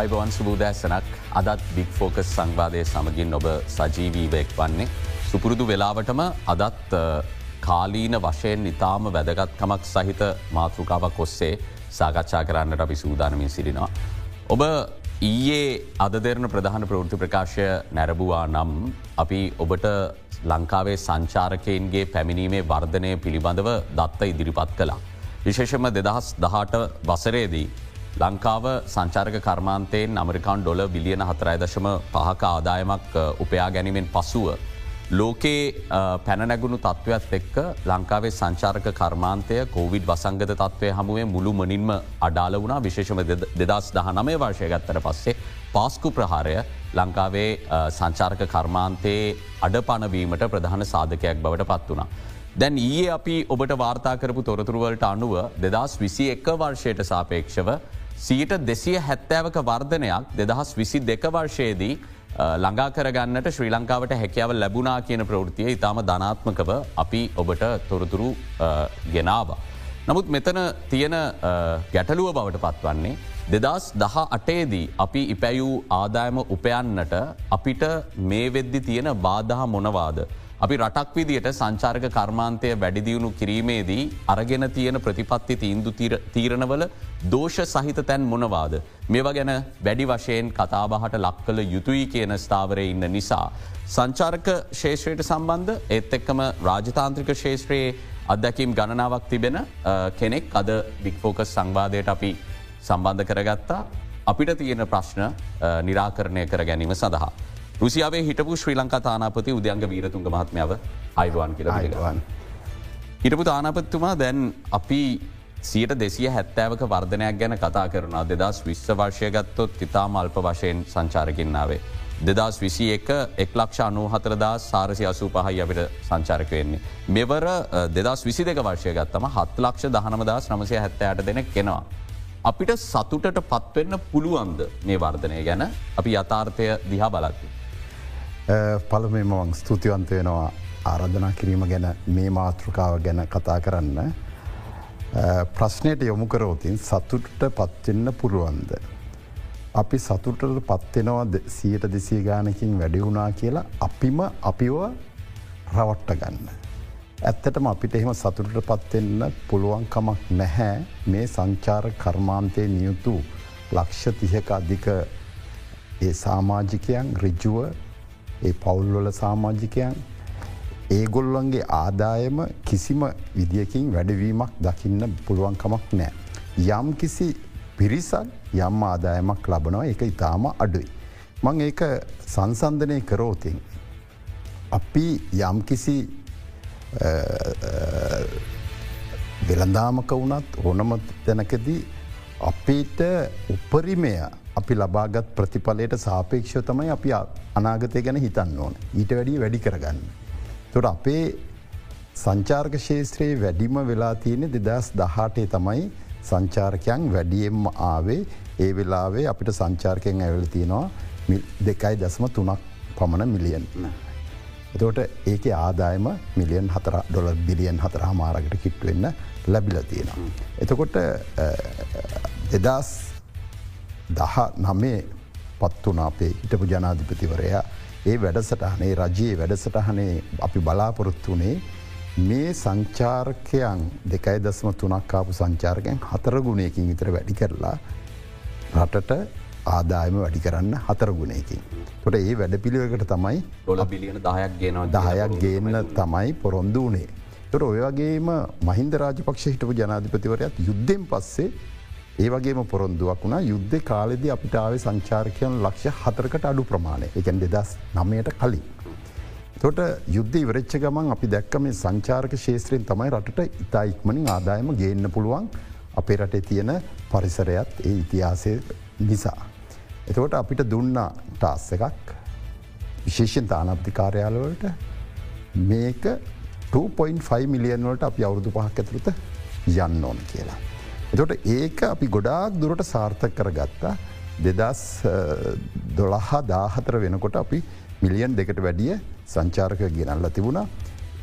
අයිබවන් සුබූදෑසනක් අදත් බික් ෆෝකස් සංවාදය සමගින් ඔබ සජීවීවයෙක් වන්නේ. සුපුරුදු වෙලාවටම අදත් කාලීන වශයෙන් ඉතාම වැදගත්කමක් සහිත මාතෘකාවක් ඔස්සේ සාකච්ඡා කරන්නට අපි සූදානමින් සිරිනවා. ඔබ ඊයේ අද දෙරන ප්‍රධාන ප්‍රෘති ප්‍රකාශය නැරබවා නම් අපි ඔබට ලංකාවේ සංචාරකයන්ගේ පැමිණීමේ වර්ධනය පිළිබඳව දත්ත ඉදිරිපත් කලා. විශේෂම දෙදහස් දහට වසරේදී ලංකාව සංචාරක කර්මාන්තයෙන් අමරිකාන් ඩොල බිලියන හතරයිදශම පහක ආදායමක් උපයා ගැනීමෙන් පසුව. ලෝකයේ පැනනැගුණු තත්ත්වත් එක්ක ලංකාවේ සංචාරක කර්මාන්තය කෝවිඩ් වසංගත තත්වය හමුවේ මුළු මනින්ම අඩාල වුණා විශේෂම දෙදස් දහ නමය වර්ෂය ගත්තර පස්සේ පාස්කු ප්‍රහාරය ලංකාවේ සංචාරක කර්මාන්තයේ අඩ පණවීමට ප්‍රධාන සාධකයක් බවට පත් වනා. දැන් ඊයේ අපි ඔබට වාර්තාකරපු තොරතුරුවලට අනුව දෙදස් විසි එක්ක වර්ෂයට සාපේක්ෂව සීට දෙසිය හැත්තෑවක වර්ධනයක් දෙදහස් විසි දෙක වර්ෂයේදී ළඟා කරගන්නට ශ්‍රී ලංකාවට හැකියාව ලැබුණා කියන ප්‍රවෘතිය ඉතාම ධනාත්මකව අපි ඔබට තොරතුරු ගෙනාව. නමුත් මෙතන තියෙන ගැටලුව බවට පත්වන්නේ. දෙදස් දහ අටේදී අපි ඉපැයූ ආදායම උපයන්නට අපිට මේ වෙද්දි තියෙන බාධහ මොනවාද. අපි රටක් විදියට සංචාර්ක කර්මාන්තය වැඩිදියුණු කිරීමේදී අරගෙන තියෙන ප්‍රතිපත්ති තීන්දු තීරණවල දෝෂ සහිත තැන් මොනවාද. මේවා ගැන වැඩි වශයෙන් කතාබහට ලක් කළ යුතුයි කියන ස්ථාවරය ඉන්න නිසා. සංචාර්ක ශේෂත්‍රයට සම්බන්ධ ඒත් එක්කම රාජතාන්ත්‍රික ශේෂත්‍රයේ අත්දැකීම් ගණනාවක් තිබෙන කෙනෙක් අද බික්‍ෆෝකස් සංවාධයට අපි සම්බන්ධ කරගත්තා අපිට තියෙන ප්‍රශ්න නිරාකරණය කර ගැනීම සඳහා. රුසියාවේ හිටපු ශ්‍රී ලංකා තානාපති උද්‍යංග වීරතුන්ග මහත්මාව අයිවාන් කියල අයිවාන්. හිටපු තානාපත්තුමා දැන් අපි සියට දෙසිය හැත්තෑවක වර්ධනයක් ගැන කතා කරන දෙදස් විශ්ව වර්ශය ගත්තොත් ඉතාම අල්ප වශයෙන් සංචාරකින්නාවේ. දෙදස් විසි එක එක් ලක්ෂ අනූ හතරදා සාරසි අසූ පහයි අපිට සංචාරක වෙන්නේ. මෙවර දෙදස් විසි දෙක වර්ශය ගත්තම හත් ලක්ෂ දහනමදස් නමසය හැත්තෑට දෙනෙක් කෙනවා. අපිට සතුටට පත්වෙන්න පුළුවන්ද මේ වර්ධනය ගැන අපි යථාර්ථය දිහා බලත්ති. පළමෙම මං ස්තුතිවන්ත වෙනවා ආරධනා කිරීම ගැන මේ මාතෘකාව ගැන කතා කරන්න. ප්‍රශ්නයට යොමු කරෝතින් සතුටට පත්වෙන්න පුළුවන්ද. අපි සතුටට පත්වෙනවා සියට දෙසිය ගානකින් වැඩිවුණා කියලා අපිම අපිව රවට්ට ගන්න. ඇත්තටම අපිට එහෙම සතුටට පත්වෙන්න පුළුවන්කමක් නැහැ මේ සංචාර කර්මාන්තය නියුතු ලක්ෂ තිහක අධික ඒ සාමාජිකයන් රිජුව ඒ පවුල්වල සාමාජිකයන් ඒගොල්ලන්ගේ ආදායම කිසිම විදිියකින් වැඩවීමක් දකින්න පුළුවන්කමක් නෑ. යම් කිසි පිරිසක් යම් ආදායමක් ලබනවා එක ඉතාම අඩුයි. මං ඒක සංසන්ධනය කරෝතින්. අපි යම් කිසි වෙළඳාමක වුණත් ඕනම තැනකදී අපිට උපරිමය අපි ලබාගත් ප්‍රතිඵලයට සාපේක්ෂව තමයි අපි අනාගතය ගැන හිතන්න ඕන ඊට වැඩිය වැඩි කරගන්න. තොට අපේ සංචාර්ක ශේත්‍රයේ වැඩිම වෙලා තියෙන දෙදස් දහටේ තමයි සංචාර්කයන් වැඩියෙන්ම ආවේ ඒ වෙලාවේ අපිට සංචාර්කයෙන් ඇවල තියෙනවා දෙකයි දසම තුනක් පමණ මිලියන්. එතෝට ඒක ආදායම මිලියන් හතර ඩොල බිලියන් හතර හමාරකට කිට්වෙන්න ලැබිල තියෙනවා. එතකොට දෙදස් දහ නමේ පත්වනා අපේ හිටපු ජනාධිපතිවරයා ඒ වැඩසටහනේ රජයේ වැඩසටහනේ අපි බලාපොරොත්තු වනේ මේ සංචාර්කයන් දෙකයි දස්ම තුනක්කාපු සංචාර්කයන් හතර ගුණයකින් විතර වැඩි කරලා රටට ආදායම වැඩි කරන්න හතර ගුණයකින්. තොට ඒ වැඩ පිළිවකට තමයි ොල බිලියන දහයක් ගෙන දහයක් ගේන්න තමයි පොරොන්දු වනේ. තොට ඔය වගේම මහින්ද රාජපක්ෂ හිටපු ජනාධිපතිවරයත් යුද්ධෙන් පස්සේ ඒ වගේම පොරොන්දුවක් වුණා යුද්ධ කාලෙද අපිට ආවේ සංචාර්කයන් ලක්ෂ හතරකට අඩු ප්‍රමාණය එකන් දෙදස් නමයට කලින්. තොට යුද්ධ ඉවරච්ච ගමන් අපි දැක්ක මේ සංචාර්ක ශේත්‍රයෙන් තමයි රටට ඉතා ඉක්මනින් ආදායම ගේන්න පුළුවන් අපේ රටේ තියෙන පරිසරයත් ඒ ඉතිහාසය නිසා. එතකොට අපිට දුන්නා ටාස් එකක් විශේෂෙන් තානප්ති කාර්යාලවලට මේක 2.5 මිලියන් වලට අපි අවුරුදු පහක් ඇතුළත යන්න ඕන කියලා. එතොට ඒක අපි ගොඩාක් දුරට සාර්ථක කර ගත්තා දෙදස් දොළහා දාහතර වෙනකොට අපි මිලියන් දෙකට වැඩිය සංචාරක ගෙනල්ල තිබුණා.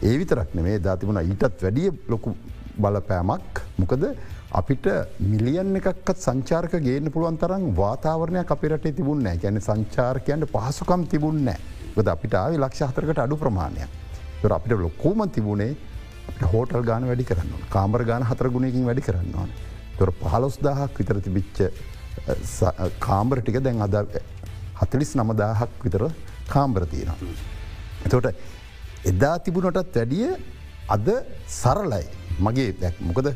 ඒ විතරක් නෙමේ ධතිබුණ ඊටත් වැඩිය ලොකු බලපෑමක්. මොකද අපිට මිලියන් එකක්ත් සංචාර්ක ගේන්න පුළුවන් තරම් වාතාවරණයක් අප රටේ තිබුන්න ගැන සංචාර්කයන්ට පහසුකම් තිබුන්න ද අපිට ආවේ ලක්ෂ හතරකට අඩු ප්‍රමාණයක්. තුර අපිට ලොකෝම තිබුණේ හෝටල් ගාන වැඩි කරන්න කාමර ගාන හතර ගුණයකින් වැඩි කරන්න ඕන. තොර පහලොස් දාහක් විතර තිබිච්ච කාම්බර ටික දැන් අද හතලිස් නමදාහක් විතර කාම්බර තියෙනවා. එතොට එදා තිබුණටත් වැඩිය අද සරලයි මගේ දැක් මොකද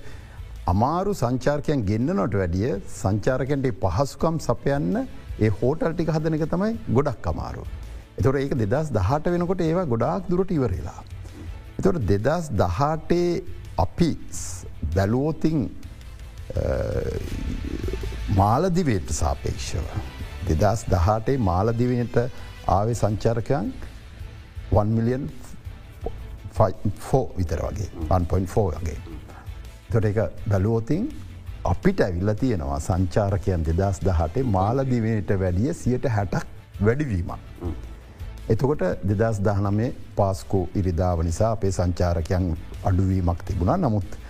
අමාරු සංචාර්කයන් ගෙන්න්නනොට වැඩිය සංචාරකන්ට පහසුකම් සපයන්න ඒ හෝටල් ටික හදන එක තමයි ගොඩක් අමාරු. එතොට ඒක දෙදස් දහට වෙනකොට ඒවා ගොඩාක් දුරට ඉවරලා. එතොට දෙදස් දහටේ අපි බැලුවෝතින් මාලදිවයට සාපේක්ෂව. දෙදස් දහටේ මාලදිවයට ආවේ සංචාරකයන් 1 මිලියන් ෆෝ විතර වගේ 1.4 වගේ. තොට එක බැලුවෝතින් අපිට ඇවිල්ල තියෙනවා සංචාරකයන් දෙදස් දහටේ මාලදිවයට වැඩිය සියට හැටක් වැඩිවීමක්. එතකොට දෙදස් දහනමේ පාස්කෝ ඉරිදාව නිසා අපේ සංචාරකයන් අඩුවීමක් තිබුණා නමුත්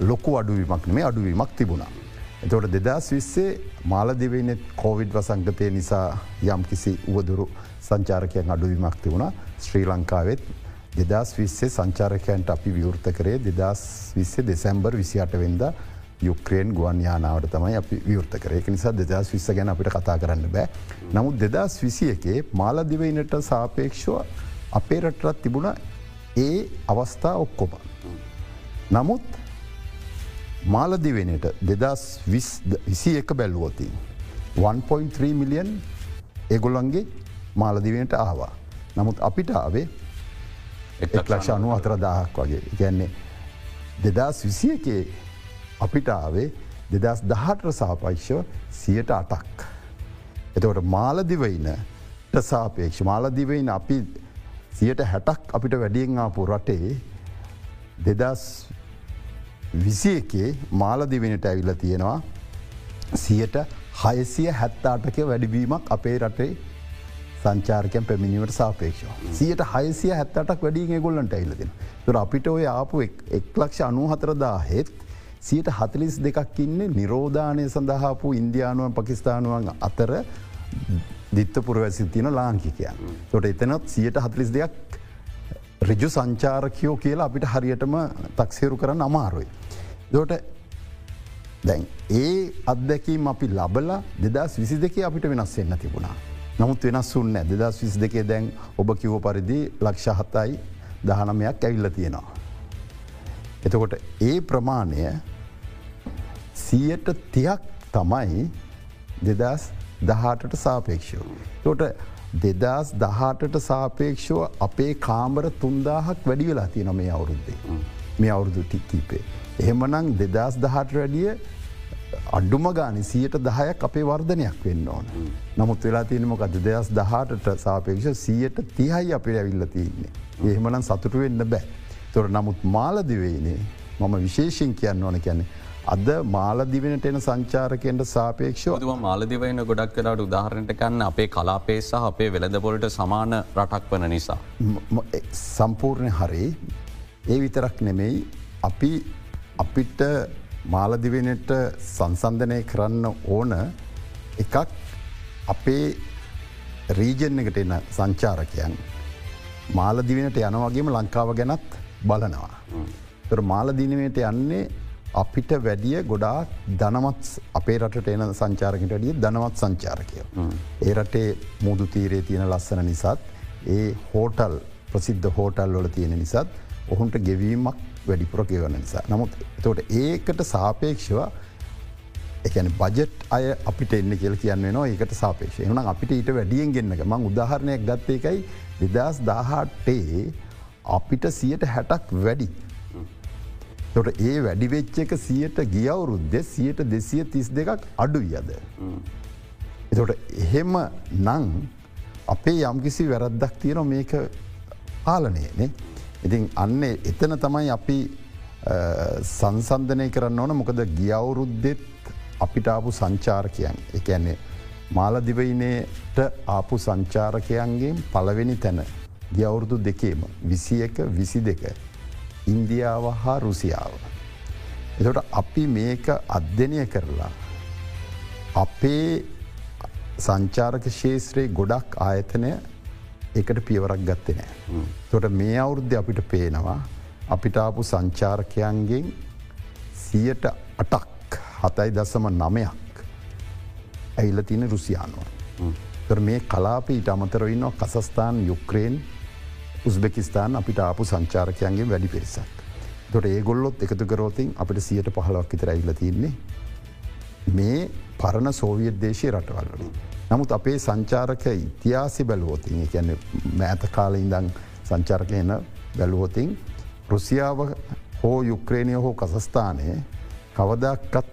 ලොකු අඩුවීමක් නෙමේ අඩුවීමක් තිබුණා. එතවට දෙදස් විස්සේ මාලදිවනෙත් කෝවිඩ් වසංගතය නිසා යම් කිසි උවදුරු සංචාරකයන් අඩුවීමක් තිබුණා ශ්‍රී ලංකාවෙත් දෙදස් විස්සේ සංචාරකයන්ට අපි විවෘත කරේ දෙදස් විස්සේ දෙසැම්බර් විසිට වෙන්ද යුක්‍රේන් ගුවන් යානාවට තමයි අපි විවෘත කරේක නිසා දෙදස් විස්ස ගැන අපිට කතා කරන්න බෑ. නමුත් දෙදස් විසි එකේ මාලදිවයිනට සාපේක්ෂව අපේ රටරත් තිබුණ ඒ අවස්ථා ඔක්කොම. නමුත් මාලදිවෙනට දෙදස් විසි එක බැල්ලුවෝතින්. 1.3 මිලියන් එගොල්ලන්ගේ මාලදිවෙනට ආවා. නමුත් අපිට ආවේ එක් ලක්ෂ අනු අතර දාහක් වගේ ගැන්නේ දෙදස් විසි එකේ අපිට ආවේ දෙදස් දහටර සාපයිශ්ව සියට අටක්. එතවට මාලදිවයිනට සාපේක්ෂ මාලදිවයින අපි සියට හැටක් අපිට වැඩියෙන් ආපු රටේ දෙදස් විසි එකේ මාලදිවෙනට ඇවිල්ල තියෙනවා සියට හයසිය හැත්තාටක වැඩිවීමක් අපේ රටේ සංචාරකයන් පැමිණීමට සාපේක්ෂ. සියට හයසිය හැත්තටක් වැඩිය ගොල්ලන්ට ඇල්ලදෙන. තුර අපිට ඔය ආපු එක් ලක්ෂ අනු හතරදා හෙත් සියට හතලිස් දෙකක් ඉන්නේ නිරෝධානය සඳහාපු ඉන්දයානුවන් පකිස්ථානුවන් අතර දිත්ත පුරවැසි තියන ලාංකිකයන්. තොට එතනත් සියට හතලිස් දෙයක් රිජු සංචාරකයෝ කියලා අපිට හරියටම තක්සේරු කරන්න අමාරුයි. දෝට දැන් ඒ අත්දැකීම් අපි ලබලා දෙදස් විසි දෙකේ අපිට වෙනස් එන්න තිබුණා. නමුත් වෙනස් වන්න දෙදස් විසි දෙකේ දැන් ඔබ කිව්ව පරිදි ලක්ෂ හතයි දහනමයක් ඇවිල්ල තියෙනවා. එතකොට ඒ ප්‍රමාණය සීයට තියක් තමයි දෙදස් දහටට සාපේක්ෂව. තොට දෙදස් දහටට සාපේක්ෂව අපේ කාමර තුන්දාහක් වැඩි වෙලා තියන මේ අවුරුද්දේ. මේ අවුරුදු ටික්කීපේ. එහෙමනං දෙදස් දහට වැඩිය අඩුම ගාන සියට දහයක් අපේ වර්ධනයක් වෙන්න ඕන. නමුත් වෙලා තියනමකද දෙදස් දහටට සාපේක්ෂ සියට තිහයි අපේ ඇවිල්ල තියන්නේ. එහෙමනම් සතුටු වෙන්න බෑ. තොර නමුත් මාලදිවයිනේ මම විශේෂෙන් කියන්න ඕන කියන්නේ. අද මාලදිවෙනට එන සංචාරකයට සාපේක්ෂව මාලදිවයින ගොඩක් කලාට උදාහරණට කන්න අපේ කලාපේ සහ අපේ වෙළඳපොලට සමාන රටක් වන නිසා. සම්පූර්ණය හරි ඒ විතරක් නෙමෙයි අපි අපිට මාලදිවෙනට සංසන්ධනය කරන්න ඕන එකක් අපේ රීජන් එකට එන සංචාරකයන් මාලදිවෙනට යනවගේම ලංකාව ගැනත් බලනවා. තොර මාලදිනවයට යන්නේ අපිට වැඩිය ගොඩාක් ධනමත් අපේ රට එන සංචාරකට ඩිය ධනවත් සංචාරකය. ඒ රටේ මුදු තීරේ තියෙන ලස්සන නිසාත් ඒ හෝටල් ප්‍රසිද්ධ හෝටල් වල තියෙන නිසාත් ඔහුන්ට ගෙවීමක් වැඩිපුර ගෙවන නිසා. නමුත් තොට ඒකට සාපේක්ෂව එකන බජට් අය අපිට එන්න කියල කියන්න නවා ඒකට සාපේක්ෂ එන අපිට ඊට වැඩියෙන් ගෙන්න්නක මං උදාහරණයක් ගත්ත එකයි දෙදස් දාහටේ අපිට සියට හැටක් වැඩි තොට ඒ වැඩිවෙච්ච එක සියට ගියවුරුද්ද සියට දෙසිය තිස් දෙකක් අඩු යද. එතොට එහෙම නං අපේ යම්කිසි වැරද්දක් තියෙන මේක පාලනයනේ. ඉතින් අන්න එතන තමයි අපි සංසන්ධනය කරන්න ඕන මොකද ගියවුරුද්දෙත් අපිට ආපු සංචාරකයන් එකන්නේ මාලදිවයිනයට ආපු සංචාරකයන්ගේ පළවෙනි තැන ගියවුරුදු දෙකේම විසි එක විසි දෙක ඉන්දියාව හා රුසියාව. එතට අපි මේක අධ්‍යනය කරලා අපේ සංචාරක ශේත්‍රයේ ගොඩක් ආයතනය එකට පියවරක් ගත්තේ නෑ. තොට මේ අවුරුද්ධ අපිට පේනවා අපිට ආපු සංචාරකයන්ගෙන් සියට අටක් හතයි දසම නමයක් ඇයිල තින රුසියානුව. මේ කලාප ඊට අමතරවන්නවා කසස්ථාන් යුක්‍රේන් උස්බෙකිස්ාන් අපිට ආපු සංචාරකයන්ගේ වැඩි පිරිසක්. තොට ඒ ගොල්ලොත් එකතු කරෝතින් අපිට සියට පහලක් විතර ඇල්ල තින්නේ. මේ පරණ සෝවියත් දේශය රටවල්ලින්. නමුත් අපේ සංචාරක ඉතිහාසි බැලුවෝතින් එකැන මෑත කාල ඉඳං සංචාරකයන බැලුවෝතින් රුසියාව හෝ යුක්‍රේණය හෝ කසස්ථානය කවදක්කත්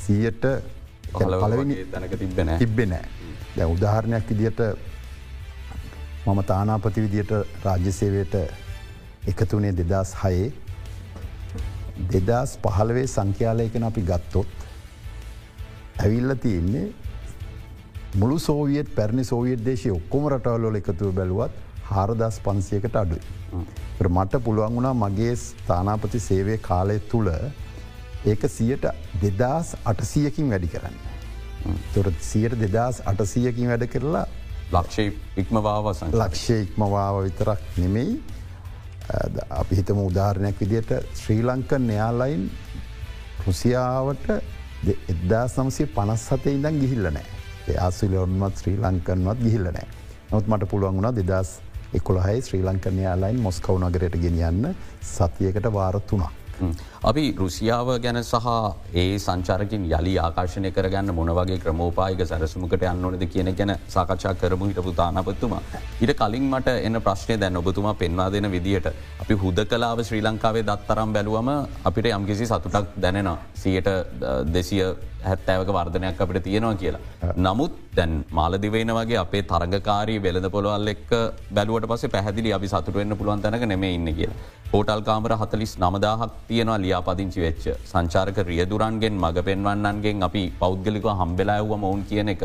සීයට පලවෙනි තිබෙන තිබ්බෙනෑ දැ උදාහරණයක් ඉදිට මම තානාපති විදියට රාජ්‍යසේවයට එකතුනේ දෙදස් හයේ දෙදස් පහළවේ සංඛ්‍යාලයකන අපි ගත්තොත් ඇවිල්ල තියෙන්නේ මුළු සෝවියත් පැරණි සෝවියත් දේශය ඔක්කොම රටවල්ලොල එකතුව බැලුවත් හාරදස් පන්සියකට අඩුයි. මට පුළුවන් වුණා මගේ ස්ථානාපති සේවය කාලය තුළ ඒක සියට දෙදස් අටසීයකින් වැඩි කරන්න. තොර සියට දෙදස් අටසීයකින් වැඩ කරලා ලක්ෂය ඉක්මවාවසන් ලක්ෂය ඉක්මවාව විතරක් නෙමෙයි. අපි හිතම උදාහරණයක් විදියට ශ්‍රී ලංකන් නයාලයින් රුසියාවට එදදා සමසේ පනස් සතේ ඉඳන් ගිහිල්ල නෑ. ආසිලොන්මත් ශ්‍රී ලංකන්වත් ගිහිල්ල නෑ. නොත් මට පුළුවන් වුණා දෙදස් එකොළහයි ශ්‍රී ලංකනයාලයින් මොස්කව් නගරයට ගෙනියන්න සතියකට වාරත්තුනා. අපි රුසියාව ගැන සහ ඒ සංචාරකින් යලි ආකාශනය කරගන්න මොනවගේ ක්‍රමෝපායක සැරසුමකට අන්නවනද කියන ගැන සාකච්ඡා කරමු හිටපු තානපත්තුමා. ඉට කලින් මට එන්න ප්‍රශ්නය දැන් ඔබතුමා පෙන්වා දෙන විදිහට. අපි හුද කලාව ශ්‍රී ලංකාවේ දත්තරම් බැලුවම අපිට යම්කිසි සතුටක් දැනෙන සියට දෙසිය හැත්තෑවක වර්ධනයක් අපිට තියෙනවා කියලා. නමුත් දැන් මාලදිවෙන වගේ අපේ තරගකාරී වෙළඳ පොළොවල් එක් බැලුවට පස පැහදිලි අපි සතුටවෙන්න පුළුවන් තැනක නෙම ඉන්න කියලා. හෝටල් කාමර හතලිස් නමදාහක් තියෙනවා ලියාපදිංචි වෙච්ච සංචාරක රියදුරන්ගෙන් මඟ පෙන්වන්නන්ගෙන් අපි පෞද්ගලික හම්බෙලාඇව්ව මොවුන් කියන එක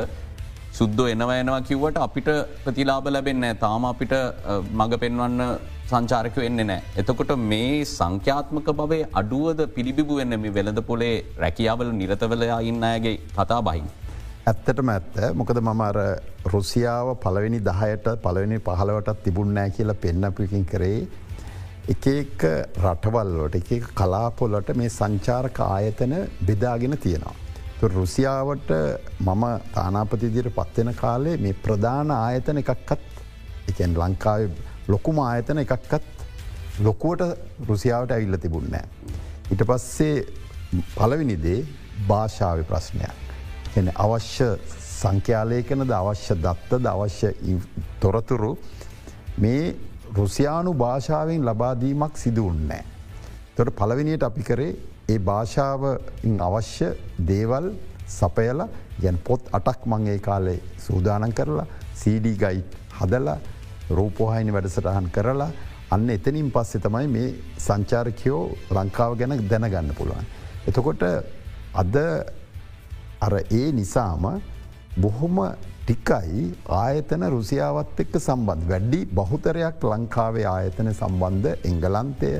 සුද්දෝ එනවා එනවා කිව්වට අපිට ප්‍රතිලාබ ලැබෙන්න තාම අපිට මඟ පෙන්වන්න සංචාරක වෙන්නේ නෑ. එතකොට මේ සංඛ්‍යාත්මක බවේ අඩුවද පිළිබිබු වෙන්න මේ වෙළඳ පොලේ රැකියාවල නිරතවලයා ඉන්න අයගේ කතා බහින්. ඇත්තටම ඇත්ත මොකද මම අර රුසියාව පළවෙනි දහයට පළවෙනි පහලවටත් තිබුන්නෑ කියලා පෙන්නපිකින් කරේ එක එක රටවල්ලට එක කලාපොලට මේ සංචාරක ආයතන බෙදාගෙන තියෙනවා. රුසියාවට මම තානාපතිදිර පත්වෙන කාලේ මේ ප්‍රධාන ආයතන එකක්කත් එකන් ලංකාව ලොකුම ආයතන එකක්කත් ලොකුවට රුසියාවට ඇවිල්ල තිබුන්නෑ. ඉට පස්සේ පලවිනිදේ භාෂාව ප්‍රශ්නයක්. එ අවශ්‍ය සංඛ්‍යාලයකනද අවශ්‍ය දත්තද අවශ්‍ය තොරතුරු මේ රුසියානු භාෂාවෙන් ලබාදීමක් සිදුවන්නෑ. තොට පළවිනියට අපි කරේ ඒ භාෂාව අවශ්‍ය දේවල් සපයල ගැන් පොත් අටක් මංගේ කාලේ සූදානන් කරලා CD ගයි හදලා රූපෝහයිනි වැඩසටහන් කරලා අන්න එතනින් පස්සෙ තමයි මේ සංචාරකයෝ ලංකාව ගැන දැනගන්න පුළුවන්. එතකොට අද අර ඒ නිසාම බොහොම ටිකයි ආයතන රුසියාවත් එක්ක සම්බන්ධ වැඩ්ඩි බහුතරයක් ලංකාවේ ආයතන සම්බන්ධ එංගලන්තය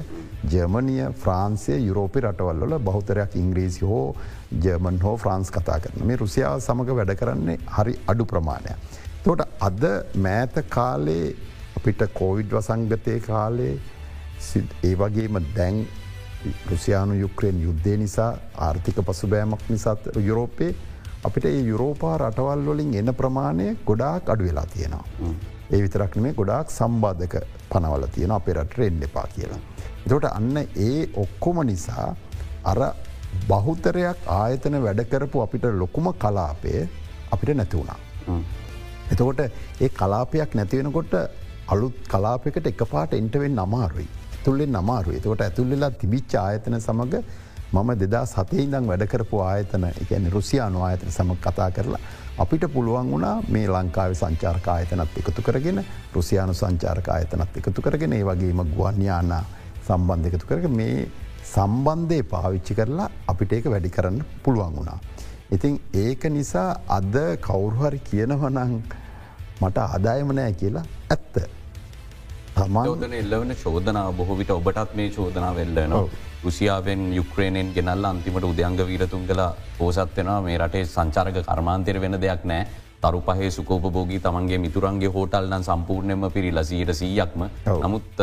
ජර්මනිය ෆ්‍රන්සිය යුරෝපි රටවල්ල බහුතරයක් ඉංග්‍රීසි හෝ ජර්මන් හෝ ෆ්‍රන්ස් කතා කරන මේ රුසියාව සමඟ වැඩ කරන්නේ හරි අඩු ප්‍රමාණය. තොට අද මෑත කාලේ අපිට කෝවිඩ් වසංගතය කාලේ ඒ වගේම දැන් රුසියානු යුක්‍රයෙන් යුද්ධය නිසා ආර්ථික පසුබෑමක් නිසාත් යුරෝපයේ අපිට ඒ යුරෝපා රටවල් වලින් එන ප්‍රමාණය ගොඩාක් අඩු වෙලා තියෙනවා. ඒ විතරක් නෙමේ ගොඩාක් සම්බාධක පනවල තියෙන අපේ රට එන්න එපා කියලා. එතට අන්න ඒ ඔක්කොම නිසා අර බහුතරයක් ආයතන වැඩකරපු අපිට ලොකුම කලාපය අපිට නැති වුණා. එතකොට ඒ කලාපයක් නැතිවෙනකොට අලුත් කලාපයකට එක පාට එන්ටවෙන් අමාරුයි. තුල්ලෙන් අමාරුයි. එතකොට ඇතුල්ලලා තිබිච්ච ආයතන සමඟ මම දෙදා සතේ ඉඳං වැඩකරපු ආයතන එකන රුසියානු ආයතන සම කතා කරලා. අපිට පුළුවන් වුණා මේ ලංකාව සංචාර්ක ආයතනත් එකතු කරගෙන රුසියානු සංචාර්ක ආයතනත් එකතු කරගෙන ඒ වගේම ගුවන්යාන සම්බන්ධ එකතු කරග මේ සම්බන්ධය පාවිච්චි කරලා අපිට ඒක වැඩි කරන්න පුළුවන් වුණා. ඉතින් ඒක නිසා අද කවුරුහරි කියනවනං මට ආදායම නෑ කියලා ඇත්ත. තමන් එල්ලවන චෝදනාව බොහෝවිට ඔබටත් මේ චෝදනාව එල්ලන ඔව්. රුසියාවෙන් යුක්්‍රේණයෙන් ගෙනල්ල අන්තිමට උදයංග වීරතුන් කළ පෝසත්වෙනවා මේ රටේ සංචාරක කර්මාන්තර වෙන දෙයක් නෑ. තරු පහේ සුකෝපභෝගී තමන්ගේ මිතුරන්ගේ හෝටල්ලන් සම්පූර්ණයම පිරිලසීට සීයක්ම. නමුත්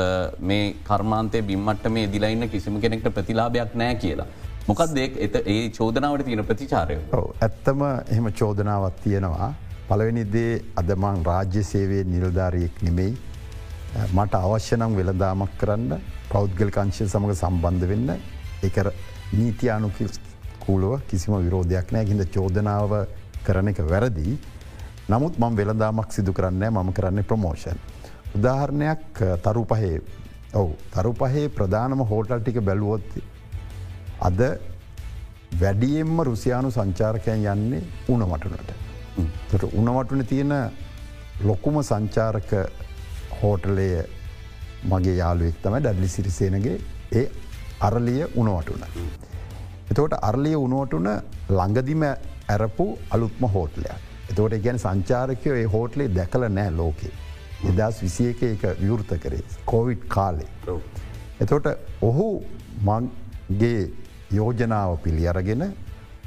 මේ කර්මාන්තය බිම්මට මේ දිලයින්න කිසිම කෙනෙක්ට ප්‍රතිලාභයක් නෑ කියලා. මොකක් දෙක් එත ඒ චෝදනාවට තියෙන ප්‍රතිචාරය. ඇත්තම එහෙම චෝදනාවත් තියෙනවා. පළවෙනිදේ අදමං රාජ්‍ය සේවේ නිල්ධාරයෙක් නෙමෙයි. මට අවශ්‍යනම් වෙළදාමක් කරන්න පෞද්ගල් කංශය සමඟ සම්බන්ධ වෙන්න එක නීතියානුකි කූලුව කිසිම විරෝධයක් නෑ හිද චෝදනාව කරන එක වැරදි. නමුත් මං වෙළදාමක් සිදු කරන්න මම කරන්නේ ප්‍රමෝෂන්. උදාහරණයක් තරු පහේ. ඔවු තරු පහේ ප්‍රධානම හෝටල් ටික බැලුවොත් අද වැඩියෙන්ම රුසියානු සංචාරකයන් යන්නේ උනමටනට. තට උනවටන තියෙන ලොකුම සංචාරක හෝටලය මගේ යාළුවෙක් තම ඩඩලි සිරිසේනගේ ඒ අරලිය උනවටුන. එතකොට අර්ලිය උනුවටුන ළඟදිම ඇරපු අලුත්ම හෝටලයක්. එතකොට ගැන සංචාරකයෝ ඒ හෝටලේ දැකල නෑ ලෝකේ. එදස් විසියක එක විවෘත කරේ කෝවිඩ් කාලේ. එතොට ඔහු මගේ යෝජනාව පිළි අරගෙන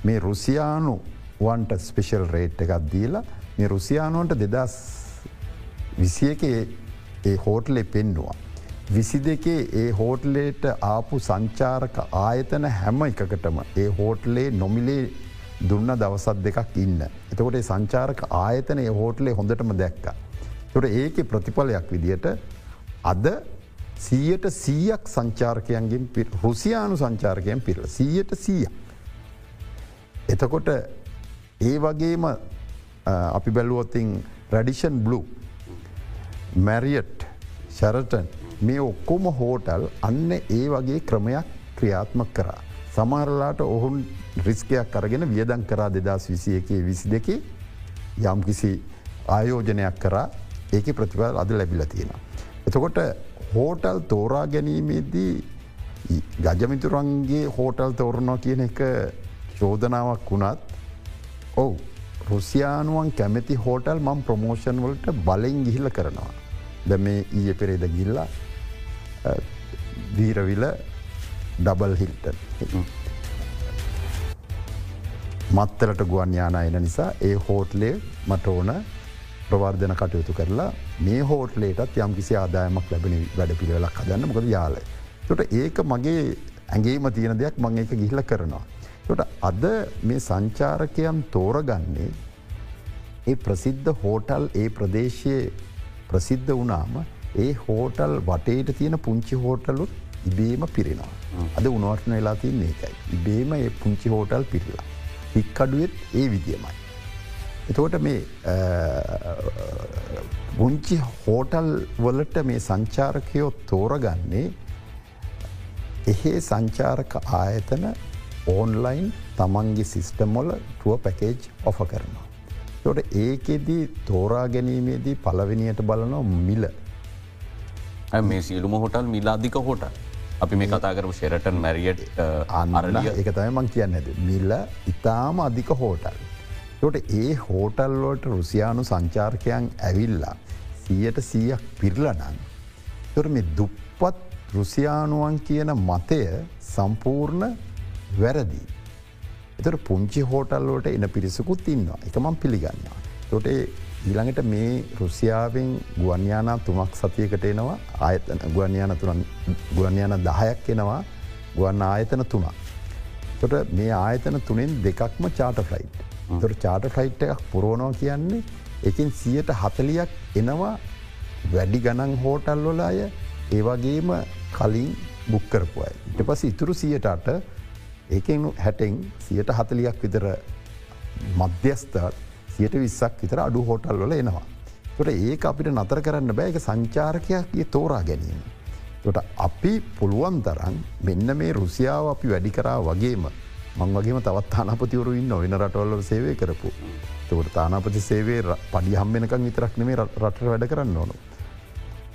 මේ රුසියානු වන්ට ස්පෙෂල් රේට් එකත් දීලා මේ රුසියානුවන්ට දෙදස් විසියක ඒ හෝටලෙ පෙන්නවා. විසි දෙකේ ඒ හෝටලේට ආපු සංචාරක ආයතන හැම එකකටම ඒ හෝටලේ නොමිලේ දුන්න දවසත් දෙකක් ඉන්න. එතකොට ඒ සංචාරක ආයතන ඒ හෝටලේ හොඳටම දැක්ක. තොට ඒක ප්‍රතිඵලයක් විදියට අද සීයට සීයක් සංචාරකයන්ගෙන් රුසියානු සංචාරකයන් පිරල සීයට සීය. එතකොට ඒ වගේම අපි බැලුවොතින් රඩිෂන් බ්ලු මැරියට් ශරටන් මේ ඔක්කොම හෝටල් අන්න ඒ වගේ ක්‍රමයක් ක්‍රියාත්මක කරා. සමහරලාට ඔහුන් රිස්කයක් අරගෙන වියදන් කරා දෙදස් විසි එකේ විසි දෙකේ යම් කිසි ආයෝජනයක් කරා ඒක ප්‍රතිඵල අද ලැබිල තියෙන. එතකොට හෝටල් තෝරා ගැනීමේදී ගජමිතුරන්ගේ හෝටල් තෝරණෝ කියන එක චෝදනාවක් වුණත් ඔවු රුසියානුවන් කැමති හෝටල් මම් ප්‍රමෝෂන් වලට බලෙන් ගිහිල්ල කරනවා. ද මේ ඊය පෙරේද ගිල්ලා දීරවිල ඩබල් හිල්ටන්. මත්තලට ගුවන් යානා එන නිසා ඒ හෝටලේ මට ඕන ප්‍රවර්ධන කටයුතු කරලා මේ හෝටලේටත් යම් කිසි ආදායමක් ලැබෙන වැඩ පිළිවෙලක් හදන්න මොකද යාල. තොට ඒක මගේ ඇගේම තියෙන දෙයක් මං ඒක ගිහිල කරනවා. තොට අද මේ සංචාරකයන් තෝරගන්නේ ඒ ප්‍රසිද්ධ හෝටල් ඒ ප්‍රදේශයේ ප්‍රසිද්ධ වනාම ඒ හෝටල් වටේට තියෙන පුංචි හෝටලුත් ඉබේම පිරෙනවා. අද උනවටන වෙලා තින් ඒකයි. ඉබේම ඒ පුංචි හෝටල් පිරිලා. හික්කඩුවත් ඒ විදිියමයි. එතෝට මේ පුංචි හෝටල් වලට මේ සංචාරකයෝ තෝරගන්නේ එහෙේ සංචාරක ආයතන ඕන්ලයින් තමන්ගේ සිිස්ටමොල ටුව පැකේජ් ඔෆ කරනවා. තොට ඒකෙදී තෝරා ගැනීමේදී පලවෙනියට බලනො මිල. මේ සියලුම හොටල් මිලාධික හොට අපි මේ කතා කරම ශෙරටන් මැරියට අරලිය එක තමයි මං කියන්න ඇද මිල්ල ඉතාම අධික හෝටල්. තොට ඒ හෝටල්ලෝට රුසියානු සංචාර්කයන් ඇවිල්ලා සියට සීයක් පිර්ලනන්. තොර මේ දුප්පත් රුසියානුවන් කියන මතය සම්පූර්ණ වැරදි. එතට පුංචි හෝටල්ලෝට එන පිරිසකුත් ඉන්නවා එකමම් පිළිගන්නවා. තොට ඊළඟට මේ රුසියාවෙන් ගුවන්යානා තුමක් සතියකට එනවා ආයතන ගුවන්යාන තුරන් ගුවන්යාන දහයක් එනවා ගුවන් ආයතන තුනක්. තොට මේ ආයතන තුනෙන් දෙකක්ම චාට ෆ්ලයිට්. තොට චාට ෆ්ලයිට් එකක් පුරෝණෝ කියන්නේ එකින් සියට හතලියක් එනවා වැඩි ගණන් හෝටල්ලොල අය ඒවගේම කලින් බුක්කරපුයි. ඉට පස ඉතුරු සියටට ඒකෙන් හැටෙන් සියට හතලියක් විතර මධ්‍යස්ථත් සියට විස්සක් විතර අඩු හෝටල් වල එනවා. තොට ඒ අපිට නතර කරන්න බෑක සංචාරකයක් තෝරා ගැනීම. තොට අපි පුළුවන් තරන් මෙන්න මේ රුසියාව අපි වැඩි කරා වගේම මං වගේම තවත් තානපතිවරු ඉන්න ඔයන රටවල්ල සේවය කරපු. තවට තානාපති සේවේ පඩි හම්මෙනකං විතරක් නෙමේ රට වැඩ කරන්න ඕනු.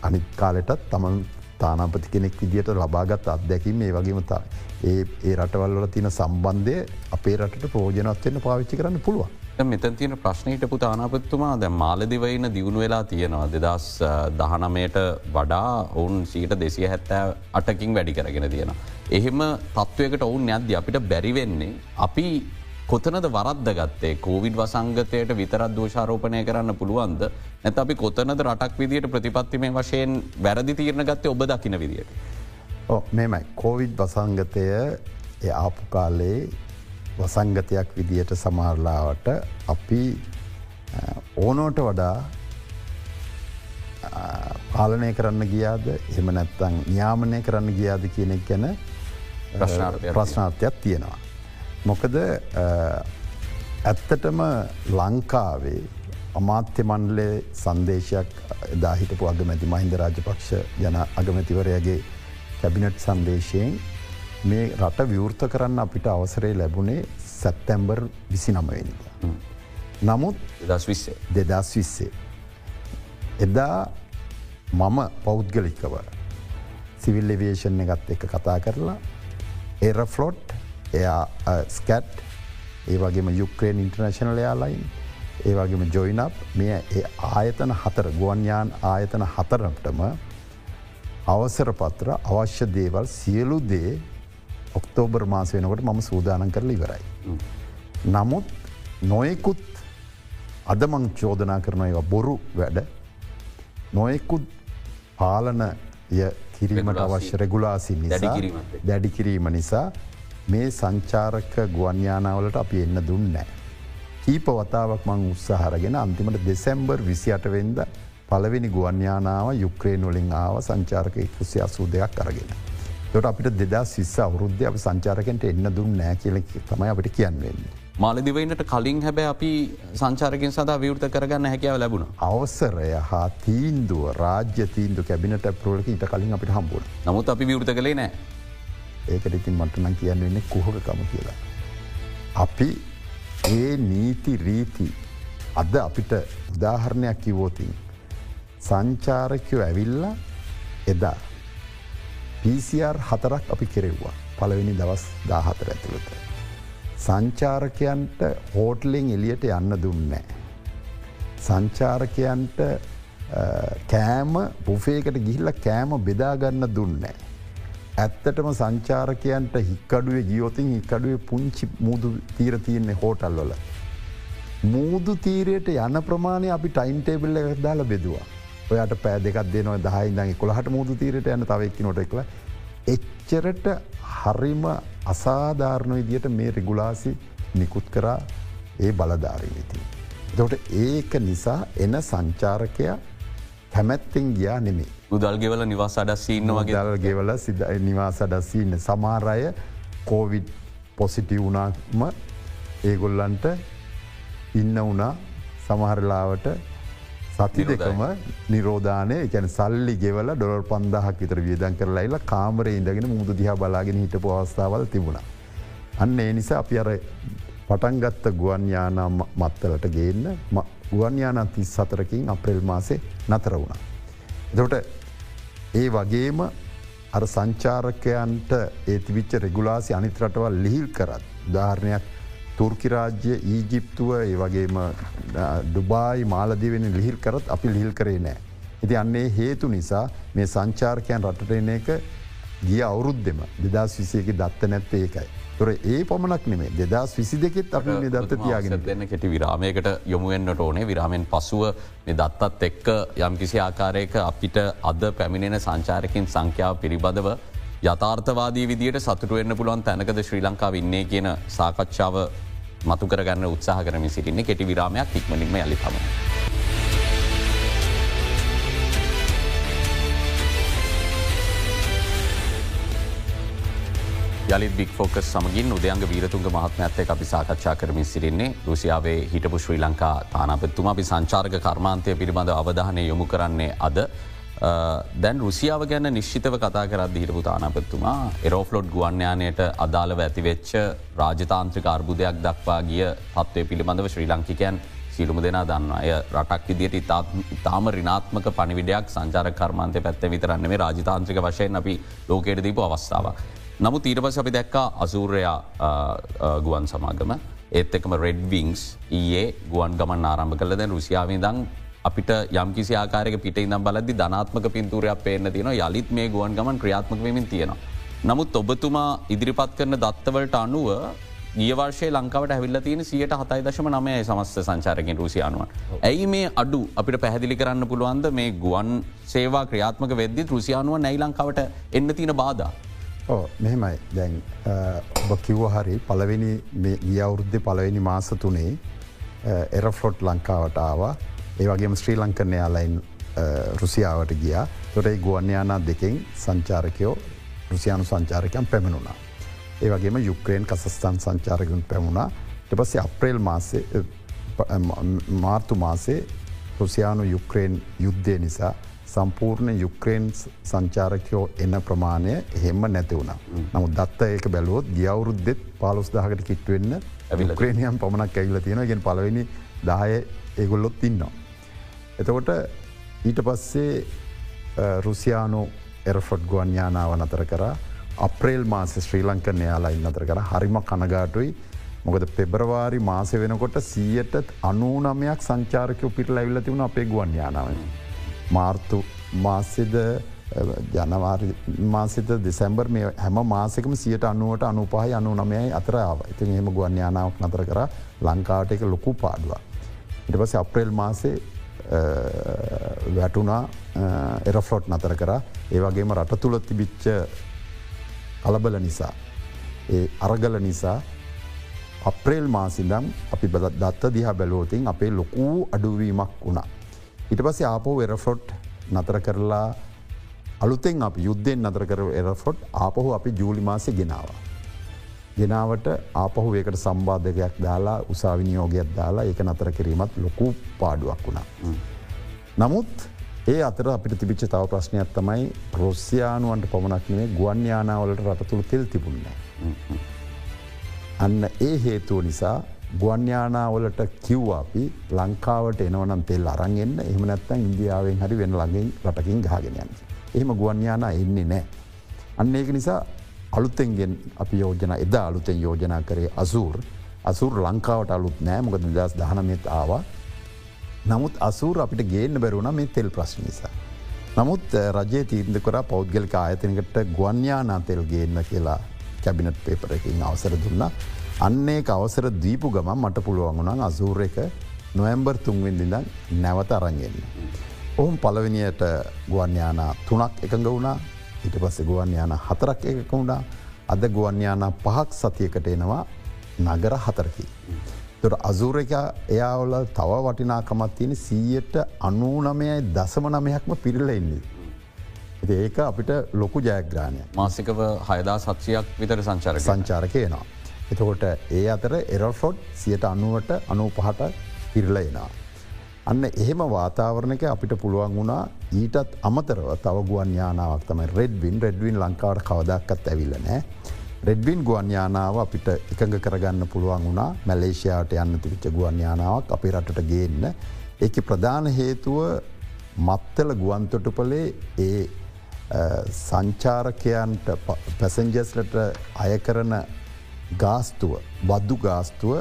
අනිත් කාලෙටත් තමන් තානාපති කෙනෙක් විදිට ලබාගත් අත්දැකීම මේ වගේමතා ඒ ඒ රටවල්ල තින සම්බන්ධය අපේ රට ප්‍රෝජනත්වයන්න පාවිච්චි කරන්න පුළුවන්. මෙතන් තියෙන ප්‍රශ්නයට පුත අනාපත්තුමා දැ මාලදිවයින දියුණු වෙලා තියෙනවා දෙදස් දහනමයට වඩා ඔවුන් සීට දෙසිය හැත්තෑ අටකින් වැඩි කරගෙන තියෙන. එහෙම තත්ත්වයකට ඔවුන් යද්‍ය අපිට බැරිවෙන්නේ අපි කොතනද වරද්ද ගත්තේ කෝවිඩ් වසංගතයට විතරත් දෝෂාරෝපනය කරන්න පුළුවන්ද නැත අපි කොතනද රටක් විදියට ප්‍රතිපත්තිමේ වශයෙන් වැරදි තීරණ ගත්තේ ඔබ දකින විදියට. මෙමයි කෝවිඩ් වසංගතය ආපු කාලේ වසංගතයක් විදියට සමහරලාවට අපි ඕනෝට වඩා පාලනය කරන්න ගියාද එම නැත්තං න්‍යාමනය කරන්න ගියාද කියනෙක් ගැන ප්‍රශ්නාර්ථයක් තියෙනවා. මොකද ඇත්තටම ලංකාවේ අමාත්‍ය මණ්ඩලේ සංදේශයක් දාහිටපු අගමැති මහින්ද රාජපක්ෂ යන අගමැතිවරයගේ කැබිනට් සංදේශයෙන් මේ රට විවෘත කරන්න අපිට අවසරේ ලැබුණේ සැත්තැම්බර් විසි නමවෙනිද. නමුත් දස් විස්සේ දෙදස් විස්සේ. එදා මම පෞද්ගලිකව සිවිල් එවේෂන් එකත් එක කතා කරලා එරෆලොට් එයා ස්කැට් ඒ වගේම යුක්‍රේන් ඉන්ටර්නශනල යාලයින් ඒ වගේම ජොයිනප් මෙය ආයතන හතර ගුවන්යාන් ආයතන හතරටම අවසර පත්‍ර අවශ්‍ය දේවල් සියලු දේ ඔක්තෝබර් මාස වෙනකොට මම සූදානන් කරල ඉවරයි. නමුත් නොයෙකුත් අදමං චෝදනා කරන ඒවා බොරු වැඩ නොයෙකුත් පාලනය කිරීමට අවශ්‍ය රෙගුලාසි නිසා දැඩි කිරීම නිසා මේ සංචාරක ගුවන්යානාවලට අපි එන්න දුන්නෑ. කීප වතාවක් මං උත්සාහරගෙන අන්තිමට දෙසැම්බර් විසියටවෙන්ද පලවෙනි ගුවන්යානාව යුක්‍රේන් වලින් ආව සංචාරක එක්කුසි අසූ දෙයක් අරගෙන. තොට අපිට දෙදා සිස්ස අවුද්ධ අප සංචාරකෙන්ට එන්න දුන්න නෑ කියල තමයි අපිට කියන්වෙන්නේ. මාලදිවයිනට කලින් හැබැ අපි සංචාරකින් සඳ විවෘත කරගන්න හැකියාව ලැබුණ. අවසරය හා තීන්දුව රාජ්‍ය තීන්දු කැබිනට ප්‍රෝලක ඉට කලින් අපිට හම්බුව. නමුත් අපි විවෘත කළේ නෑ. ඒකට ඉතින් මටනම් කියන්න වෙන්නේ කුහකකම කියලා. අපි ඒ නීති රීති අද අපිට උදාහරණයක් කිවෝතින්. සංචාරකයෝ ඇවිල්ල එදා. PCR හතරක් අපි කෙරෙව්වා පළවෙනි දවස් දාහතර ඇතුළත. සංචාරකයන්ට හෝටලිං එලියට යන්න දුන්නෑ. සංචාරකයන්ට කෑම බුෆේකට ගිහිල්ල කෑම බෙදාගන්න දුන්නෑ. ඇත්තටම සංචාරකයන්ට හික්කඩුවේ ගියෝතින් හිකඩුවේ පුංචි මුූදු තීර තියෙන්නේ හෝටල් වල. මූදු තීරයට යන ප්‍රමාණය අපි ටයින් ටේබල්ල දාල බෙදවා. ඔයාට පෑ දෙකක් දෙනවා දහයිදගේ කොළහට මුූදු තීරයට යන තවක්කි නොට එකල. එච්චරට හරිම අසාධාරණ විදියට මේ රෙගුලාසි නිකුත් කරා ඒ බලධාරීවිති. දොට ඒක නිසා එන සංචාරකයා කැමැත්තෙන් ගියා නෙමේ. උදල්ගෙවල නිවාස අඩස්සීන්න වගේ දල් ගෙවල සිද නිවාස අඩස්සීන්න සමාරය කෝවිඩ් පොසිටි වුණාම ඒගොල්ලන්ට ඉන්න වුණා සමහරලාවට සති දෙකම නිරෝධානය එකැන සල්ලි ගෙවල ඩොල් පන්දහක් විතර වියදන් කරලායිල කාමරය ඉඳගෙන මුදු දිහා බලාගෙන හිට පවස්ථාවල් තිබුණා. අන්න ඒ නිසා අපි අර පටන්ගත්ත ගුවන්යානම් මත්තලට ගේන්න ගුවන්යාන තිස් සතරකින් අප්‍රෙල් මාසේ නතර වුණා. දොට ඒ වගේම අර සංචාරකයන්ට ඒතිවිච්ච රෙගුලාසි අනිතරටවල් ලිහිල් කරත් ධාරණයක් තුර්කිරාජ්‍ය ඊජිප්තුව ඒ වගේම ඩුබායි මාලදිවෙන ලිහිල් කරත් අපි ලිහිල් කරේ නෑ. ඉති අන්නේ හේතු නිසා මේ සංචාර්කයන් රටට එන එක ගිය අවුරුද්දෙම දෙදස් විසයක දත්ත නැත්ත ඒකයි. තොර ඒ පමණක් නෙමේ දෙදස් විසි දෙකෙත් අප දත්ත තියාගෙන දෙන්න කෙටි විරාමයකට යොමුුවෙන්න්නට ඕනේ විරාමෙන් පසුව දත්තත් එක්ක යම් කිසි ආකාරයක අපිට අද පැමිණෙන සංචාරකින් සංඛ්‍යාව පිළිබඳව යථාර්ථවාදී විදියට සතුරුවෙන්න්න පුළුවන් තැනකද ශ්‍රී ලංකා ඉන්නේ කියන සාකච්ඡාව මතු කරගන්න උත්සාහ කරම සිටින්නේ කෙටි විරාමයක් ඉක්මනින්ම යලි තම. යලි බික් ෆෝකස් සමගින් උදයන්ග වීරතුන්ග මහත්මඇත්තේ අපි සාකච්ඡා කරමින් සිරින්නේ රුසියාවේ හිටපු ශ්‍රී ලංකා තානපත්තුම අපි සංචාර්ග කර්මාන්තය පිළිබඳ අවධානය යොමු කරන්නේ අද. Uh, දැන් රුසියාව ගැන නිශ්චිතව කතා කරත් හිටපු තානපත්තුමා එරෝෆලොඩ් ගුවන්්‍යානයට අදාළව ඇතිවෙච්ච රාජතාන්ත්‍රික අර්බුදයක් දක්වා ගිය තත්වය පිළිබඳව ශ්‍රී ලංකිකයන් සිළුම දෙනා දන්න අය රටක් විදියට ඉතාම රිනාත්මක පනිවිඩයක් සංචාර කර්මාන්තය පැත්ත විතරන්න මේ රාජතාන්ත්‍රික වශයෙන් අපි ලෝකයට දීපු අවස්ථාවක්. නමුත් ඊට පස අපි දැක්කා අසූරයා uh, uh, ගුවන් සමාගම. ඒත් එකම රෙඩ්විංස් ඒ ගුවන් ගමන් ආරම්භ කල දැන් රුසියාවේ දං අපිට යම්කිසි ආකාරක පිට ඉනම් බලදදි ධනාත්මක පින්තුරයක් පේන්න තියෙන යළිත් මේ ගුවන් ගමන් ක්‍රියාත්මක වෙමින් තියෙනවා. නමුත් ඔබතුමා ඉදිරිපත් කරන දත්තවලට අනුව ගියවර්ශය ලංකාවට ඇවිල්ල තියෙන සියට හතයි දශම නමය සමස්ත සංචාරකින් රුසියානුවන්. ඇයි මේ අඩු අපිට පැහැදිලි කරන්න පුළුවන්ද මේ ගුවන් සේවා ක්‍රියාත්මක වෙද්දි රුසියානුව නැයි ලංකාවට එන්න තියෙන බාධ. ඕ මෙහෙමයි දැන් ඔබ කිව්ව හරි පලවෙනි ගිය අවුරුද්ධ පලවෙනි මාස තුනේ එරෆ්ලොට් ලංකාවට ආවා ඒ වගේම ශ්‍රී ලංකන යාලයින් රුසියාවට ගියා තොරයි ගුවන්යානා දෙකෙන් සංචාරකයෝ රුසියානු සංචාරකයන් පැමිණුණා. ඒ වගේම යුක්්‍රේන් කසස්ථාන් සංචාරකුන් පැමුණා එපස්සේ අප්‍රේල් මාසේ මාර්තු මාසේ රුසියානු යුක්්‍රේන් යුද්ධය නිසා සම්පූර්ණ යුක්්‍රේන් සංචාරකයෝ එන්න ප්‍රමාණය එහෙම නැති වුණ. නමුත් දත්ත ඒක බැලුවොත් ගියවුරුද්දෙත් පාලොස් දහකට කිට්වෙන්න ඇවිලක්‍රේණයම් පමණක් ඇවිල තියෙන ගෙන් පලවෙනි දාය ඒගොල්ලොත් ඉන්නවා. එතකොට ඊට පස්සේ රුසියානු එරෆොට් ගුවන්යානාව නතර කරා. අප්‍රේල් මාස ශ්‍රී ලංකන යාලා ඉන්නතර කර. හරිම කනගාටුයි. මොකද පෙබරවාරි මාස වෙනකොට සීයට අනූනමයක් සංචාරකය පිට ලැවිල්ල තිවුණ අපේ ගුවන් යානාව. මාර්තු මාසෙද ජනවාරි මාසිත දෙසැම්බර් මේ හැම මාසකම සියට අනුවට අනුපහහි අනු නමයයි අතරාව ඉතින් එහෙම ගුවන් යානාවක් නතර කර. ලංකාවට එක ලොකු පාඩුව. ඉට පස අප්‍රේල් මාසේ වැටුනා එරෆ්ලොට් නතර කර ඒවගේම රට තුළ තිබිච්ච කලබල නිසා. ඒ අරගල නිසා අප්‍රේල් මාසිදම් අපි බදත් දත්ත දිහා බැලෝතින් අපේ ලොකූ අඩුවීමක් වුණා. ඉට පස්සේ ආපෝ වෙරෆොට් නතර කරලා අලුතෙන් අප යුද්ධෙන් නතර කර එරෆොට් ආපහු අපි ජූලි මාසය ගෙනවා. ගෙනාවට ආපහු ඒකට සම්බාධකයක් දාලා උසාවිනියෝගයක් දාලා ඒක නතර කිරීමත් ලොකු පාඩුවක් වුණා. නමුත් ඒ අතර අපිට තිබිච්ච තව ප්‍රශ්නයක් තමයි රොස්්‍යයානුවන්ට පමණක්නේ ගුවන්්‍යානාවලට රටතුළ තෙල් තිබුන්න. අන්න ඒ හේතුව නිසා ගුවන්්‍යානාවලට කිව්වාපි ලංකාවට එනවනම් තෙල් අරන්ගන්න එහම නැත්තන් ඉන්දියාවෙන් හරි වෙන ළඟින් රටකින් ගාගෙනයන්. එහෙම ගුවන්්‍යානා එන්නේ නෑ. අන්න ඒක නිසා අලුත්තෙන්ගෙන් අපි යෝජන එදා අලුතෙන් යෝජනා කරේ අසූර් අසුර ලංකාවට අලුත් නෑ මොකද දස් දහනමත් ආවා නමුත් අසූර අපිට ගේන්න බැරුණ මේ තෙල් ප්‍රශ්න නිසා. නමුත් රජය තීන්ද කර පෞද්ගලික ආයතනකට ගුවන්්‍යානා තෙල් ගේන්න කියලා කැබිනට් පේපරකින් අවසර දුන්න. අන්නේ අවසර දීපු ගම මට පුළුවන් වුණන් අසූර එක නොවම්බර් තුන්වෙන්දිඳ නැවත අරන්ගෙන්න. ඔහුම් පලවෙනියට ගුවන්්‍යානා තුනක් එකඟ වුණා ඉට පස්ස ගුවන්්‍යාන හතරක් එකක වුණා අද ගුවන්්‍යානා පහක් සතියකට එනවා නගර හතරකි. තොට අසූරක එයාවල තව වටිනාකමත් තියෙන සීයට අනූනමයයි දසම නමයක්ම පිරිල එන්නේ. ඒක අපිට ලොකු ජයග්‍රාණය මාසිකව හයදා සත්සයක් විතර සංචාර සංචාරකයනවා. එතකොට ඒ අතර එරෆොට් සියට අනුවට අනූ පහට පිරිලයිනා. අන්න එහෙම වාතාවරණක අපිට පුළුවන් වුණා ඊටත් අමතරව තව ගුවන් යානාවක් තමයි රෙඩ්වින් රෙඩ්වින් ලංකාවට කවදක්කත් ඇවිල්ල නෑ. රෙඩ්වින් ගුවන්යානාව අපිට එකඟ කරගන්න පුළුවන් වුණා මැලේෂයාට යන්න තිවිච්ච ගුවන්යානාවක් අපේ රටට ගේන්න. එක ප්‍රධාන හේතුව මත්තල ගුවන්තොටුපලේ ඒ සංචාරකයන්ට පැසෙන්ජස්ලට අය කරන ගාස්තුව බද්දු ගාස්තුව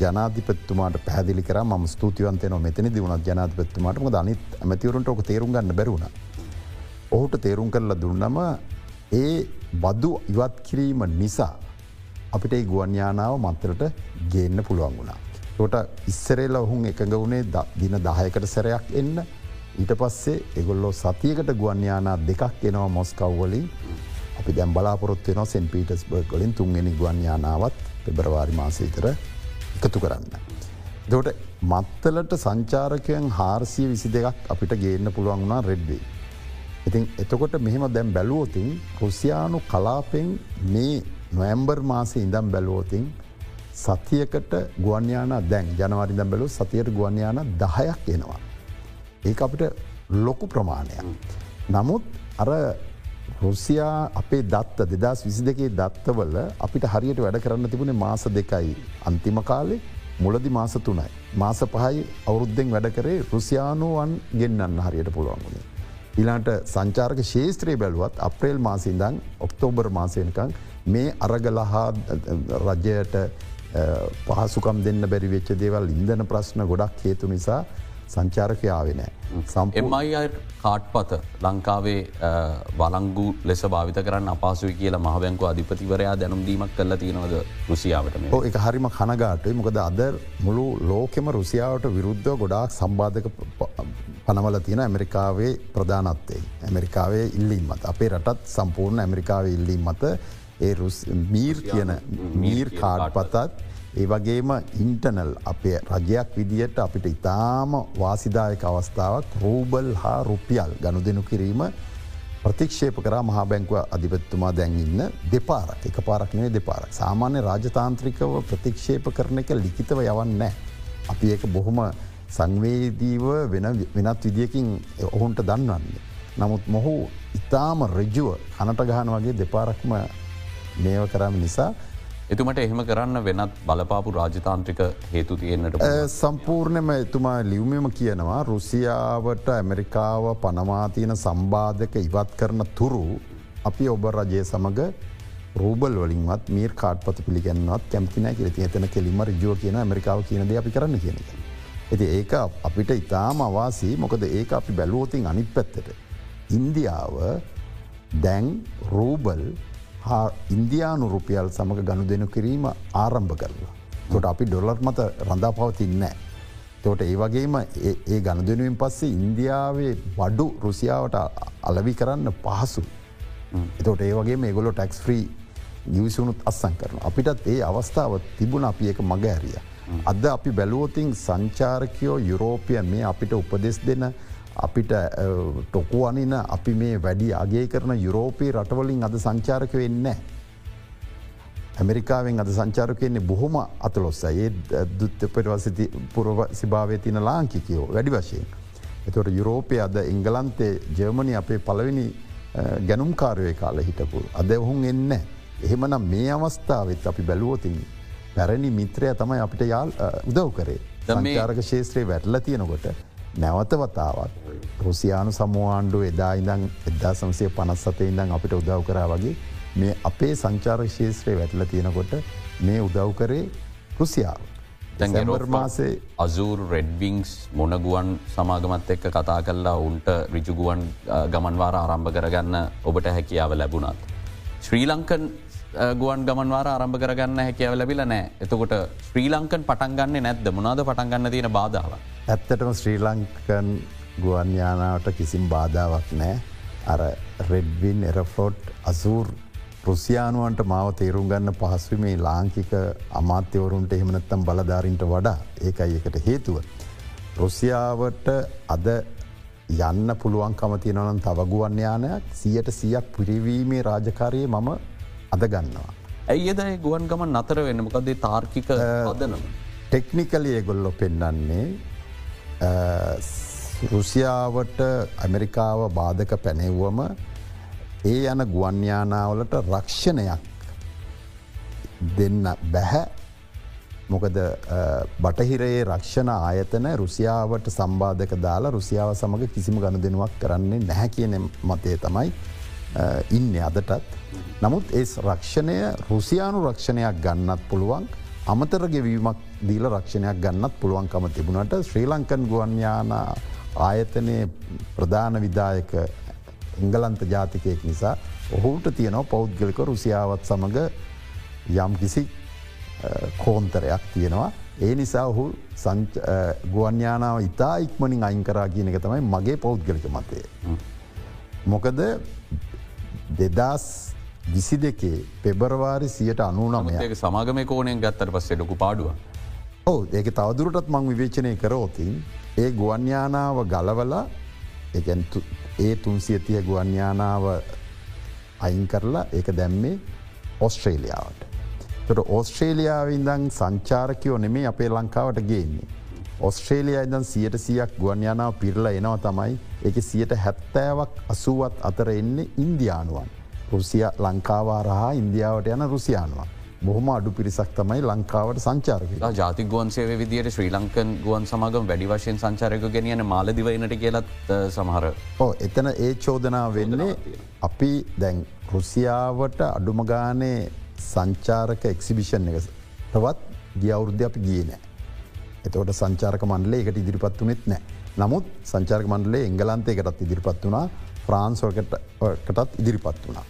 ජනාධිපත්තුමාට පැදිලි කර. ම ස්තුතිවන්තය නො මෙතනි දිවුණත් ජනාධපත්තුමාටම දනිත් ඇමතිවරුන්ට ඕක තේරුම් ගන්න බැරුණ. ඔහුට තේරුම් කරලා දුන්නම ඒ බදු ඉවත් කිරීම නිසා අපිට ඒ ගුවන්යානාව මන්තරට ගේන්න පුළුවන් වුණා. ට ඉස්සරේල ඔහුන් එකඟ වුණේ දින දායකට සැරයක් එන්න. ඊට පස්සේ එගොල්ලෝ සතියකට ගුවන්යානා දෙකක් එනවා මොස්කව්වලින් අපි දැම් බලාපොරොත් වෙන සෙන් පීටස් බර්ග වලින් තුන්ගෙන ගුවන්යානාවත් පෙබරවාරි මාසීතර එකතු කරන්න. දට මත්තලට සංචාරකයන් හාරසිය විසි දෙකක් අපිට ගේන්න පුළුවන් වුණා රෙඩ්වේ. ඉතින් එතකොට මෙහෙම දැම් බැලුවෝතින් රුසියානු කලාපෙන් මේ නොඇම්බර් මාසය ඉඳම් බැලුවෝතින් සතියකට ගුවන්යාන දැන් ජනවාරි දම් බැලු සතියට ගුවන්යාන දහයක් එනවා. ඒ අපිට ලොකු ප්‍රමාණයක්. නමුත් අර රුසියා අපේ දත්ත දෙදස් විසි දෙකේ දත්තවල අපිට හරියට වැඩ කරන්න තිබුණේ මාස දෙකයි අන්තිම කාලේ මුලදි මාස තුනයි. මාස පහයි අවුරුද්ධෙන් වැඩ කරේ රුසියානුවන් ගෙන්න්න හරියට පුළුවන් වුණේ. ඉලාට සංචාර්ක ශේත්‍රයේ බැලුවත් අප්‍රේල් මාසින්දං ඔක්තෝබර් මාසයනකං මේ අරගලහා රජයට පහසුකම් දෙන්න බැරි වෙච්ච දේවල් ඉන්දන ප්‍රශ්න ගොඩක් හේතු නිසා සංචාරකයාවේ නෑ. එමයි කාට්පත ලංකාවේ වලංගු ලෙස භාවිත කරන්න අපසුයි කියලා මහබැංකු අධිපතිවරයා දැනුම්දීමක් කල්ල තියෙනවද රුසියාවට මේ? එක හරිම කනගාටයි. මොකද අද මුළු ලෝකෙම රුසියාවට විරුද්ධ ගොඩාක් සම්බාධක පනවල තියෙන ඇමරිකාවේ ප්‍රධානත්තේ. ඇමරිකාවේ ඉල්ලින් මත. අපේ රටත් සම්පූර්ණ ඇමරිකාවේ ඉල්ලින් මත. ඒ මීර් කියන මීර් කාඩ් පතත් ඒ වගේම ඉන්ටනල් අපේ රජයක් විදියට අපිට ඉතාම වාසිදායක අවස්ථාවක් රූබල් හා රුපියල් ගණු දෙනු කිරීම ප්‍රතික්ෂේප කර මහා බැංකුව අධිපත්තුමා දැන්ඉන්න දෙපාරක් එක පාරක්නේ දෙපාරක් සාමාන්‍ය රාජතාන්ත්‍රිකව ප්‍රතික්ෂේප කරන එක ලිකිතව යවන්නෑ. අපි ඒක බොහොම සංවේදීව වෙනත් විදිියකින් ඔහුන්ට දන්වන්නේ. නමුත් මොහු ඉතාම රජුව කනට ගහන වගේ දෙපාරක්ම මේව කරම නිසා එතුමට එහෙම කරන්න වෙනත් බලපාපු රාජතාන්ත්‍රික හේතු තියෙන්න්නට සම්පූර්ණයම එතුමා ලියවමම කියනවා රුසියාවට ඇමරිකාව පනමාතියන සම්බාධක ඉවත් කරන තුරු අපි ඔබ රජය සමඟ රූබල් වලින්වත් මීර් කාට්පත පිළිගන්නවත් කැමතිනෑ කිරති එතන කෙලිම රජුව කියන ඇමරිකාව කියනද අපි කරන්න කියන එක. ඇති ඒක අපිට ඉතාම අවාසී මොකද ඒක අපි බැලුවෝතින් අනිත් පැත්තට. ඉන්දියාව දැන් රූබල් ඉන්දයානු රුපියල් සමඟ ගණු දෙනු කිරීම ආරම්භ කරලා. තොට අපි ඩොලර් මත රඳා පවතින්නෑ. තෝට ඒ වගේම ඒ ගණදනුවෙන් පස්සේ ඉන්දියාවේ වඩු රුසියාවට අලවි කරන්න පහසු. එතොට ඒ වගේ මේගොලො ටැක්ස් ්‍රී නිවිසුනුත් අස්සං කරන. අපිටත් ඒ අවස්ථාව තිබුණ අපි එක මග ඇරිය. අද අපි බැලුවෝතින් සංචාරකයෝ යුරෝපියන් මේ අපිට උපදෙස් දෙන්න අපිට ටොකු අනින අපි මේ වැඩි අගේ කරන යුරෝපී රටවලින් අද සංචාරක වෙන්න. ඇමරිකාවෙන් අද සංචාරකයන්නේ බොහොම අතලොස්ස ඒ දුත්තපටවසති පුරව සිභාවය තින ලාංකිකයෝ වැඩි වශයෙන්. එතොට යුරෝපය අද එංගලන්තේ ජර්මණි අපේ පලවෙනි ගැනුම් කාරය කාල හිටපු. අද ඔහුන් එන්න. එහෙමනම් මේ අවස්ථාවත් අපි බැලුවෝතින් පැරණි මිත්‍රය තමයි අපිට යාල් උදව් කරේ. සංචාරක ශේත්‍රයේ වැටල තියෙනකොට නැවත වතාවත් රුසියානු සමූආණ්ඩු එදා ඉඳං එදා සංසය පනස් සතේ ඉඳං අපිට උදව් කරා වගේ මේ අපේ සංචාර ශේත්‍රය වැටල තියෙනකොට මේ උදව් කරේ රුසියාව. මාසේ අසූර් රෙඩ්විංස් මොනගුවන් සමාගමත් එක්ක කතා කල්ලා උන්ට රිජුගුවන් ගමන්වාර ආරම්භ කරගන්න ඔබට හැකියාව ලැබුණත්. ශ්‍රී ලංකන් ගුවන් ගමන්වාර ආරම්භ කරගන්න හැකියාව ලැබිල නෑ එතකොට ශ්‍රී ලංකන් පටන්ගන්න නැද්ද මොනාද පටන්ගන්න තියෙන බාධාව. ඇත්තටම ශ්‍රී ලංකන් ගුවන්යානාවට කිසිම් බාධාවක් නෑ අර රෙඩ්වින් එරෆලෝට් අසූර් රුසියානුවන්ට මාව තේරුම් ගන්න පහස්වීමේ ලාංකික අමාත්‍යවරුන්ට එහෙමනත්තම් බලධාරින්ට වඩා ඒකයි එකට හේතුව. රුසියාවට අද යන්න පුළුවන්කම තියෙනවනම් තවගුවන්යානයක් සියට සියක් පිරිවීමේ රාජකාරයේ මම අද ගන්නවා. ඇයිද ගුවන් ගමන් නතර වෙන්න මොකදේ තාර්කික අදනම්. ටෙක්නිකලි ඒගොල්ලො පෙන්නන්නේ රුසියාවට ඇමරිකාව බාධක පැනෙව්වම ඒ යන ගුවන්යානාවලට රක්ෂණයක් දෙන්න බැහැ මොකද බටහිරයේ රක්ෂණ ආයතන රුසියාවට සම්බාධක දාලා රුසියාව සමඟ කිසිම ගණ දෙනුවක් කරන්නේ නැහැ කියන මතය තමයි ඉන්න අදටත්. නමුත් ඒ රක්ෂණය රුසියානු රක්ෂණයක් ගන්නත් පුළුවන් අමතර ගෙවීමක් දීල රක්ෂණයක් ගන්නත් පුළුවන්කම තිබුණට ශ්‍රී ලංකන් ගුවන්යාන ආයතනය ප්‍රධාන විදායක එංගලන්ත ජාතිකයෙක් නිසා ඔහුට තියනව පෞද්ගලික රුසියාවත් සමඟ යම් කිසි කෝන්තරයක් තියෙනවා. ඒ නිසා ඔහු ගුවන්යානාව ඉතා ඉක්මනින් අයිංකරා කියන එක තමයි මගේ පෞද්ගලික මතය. මොකද දෙදස් විසි දෙකේ පෙබරවාරි සියට අනුනමය සමාගම කෝනයෙන් ගත්තර පස්සේ ලොකු පාඩුව. ඕ ඒක තවදුරටත් මං විවේචනය කරෝතින් ඒ ගුවන්යානාව ගලවලා ඒ තුන්සියතිය ගුවන්යානාව අයින් කරලා ඒක දැම්මේ ඔස්ට්‍රේලියාවට. තොට ඔස්ට්‍රේලියාවින්දං සංචාරකයෝ නෙමේ අපේ ලංකාවට ගේන්නේ. ඔස්ට්‍රේලියයා ඉදන් සියට සියක් ගුවන්යානාව පිරලා එනවා තමයි එක සියට හැත්තෑවක් අසුවත් අතර එන්නේ ඉන්දයානුවන්. රුසිය ලංකාවාරහා ඉන්දියාවට යන රුසියානවා. බොහොම අඩු පිරිසක් තමයි ලංකාවට සංචාරක ජාති ගුවන්සේ විදියට ශ්‍රී ලංකන් ගුවන් සමගම් වැඩි වශයෙන් සංචාරක ගෙනියන මාලදිවයිනට කියලත් සමහර. ඕ එතන ඒ චෝදනා වෙන්නේ අපි දැන් රුසියාවට අඩුමගානේ සංචාරක එක්සිබිෂන් එක තවත් ගිය අවුරුද්ධ අපි ගිය නෑ. එතවට සංචාරක මණ්ඩලේ එකට ඉදිරිපත් වනෙත් නෑ. නමුත් සංචාර්ක මණ්ඩලේ එංගලන්තයකටත් ඉදිරිපත් වනා ෆ්‍රාන්ස්වකටත් ඉදිරිපත් වනා.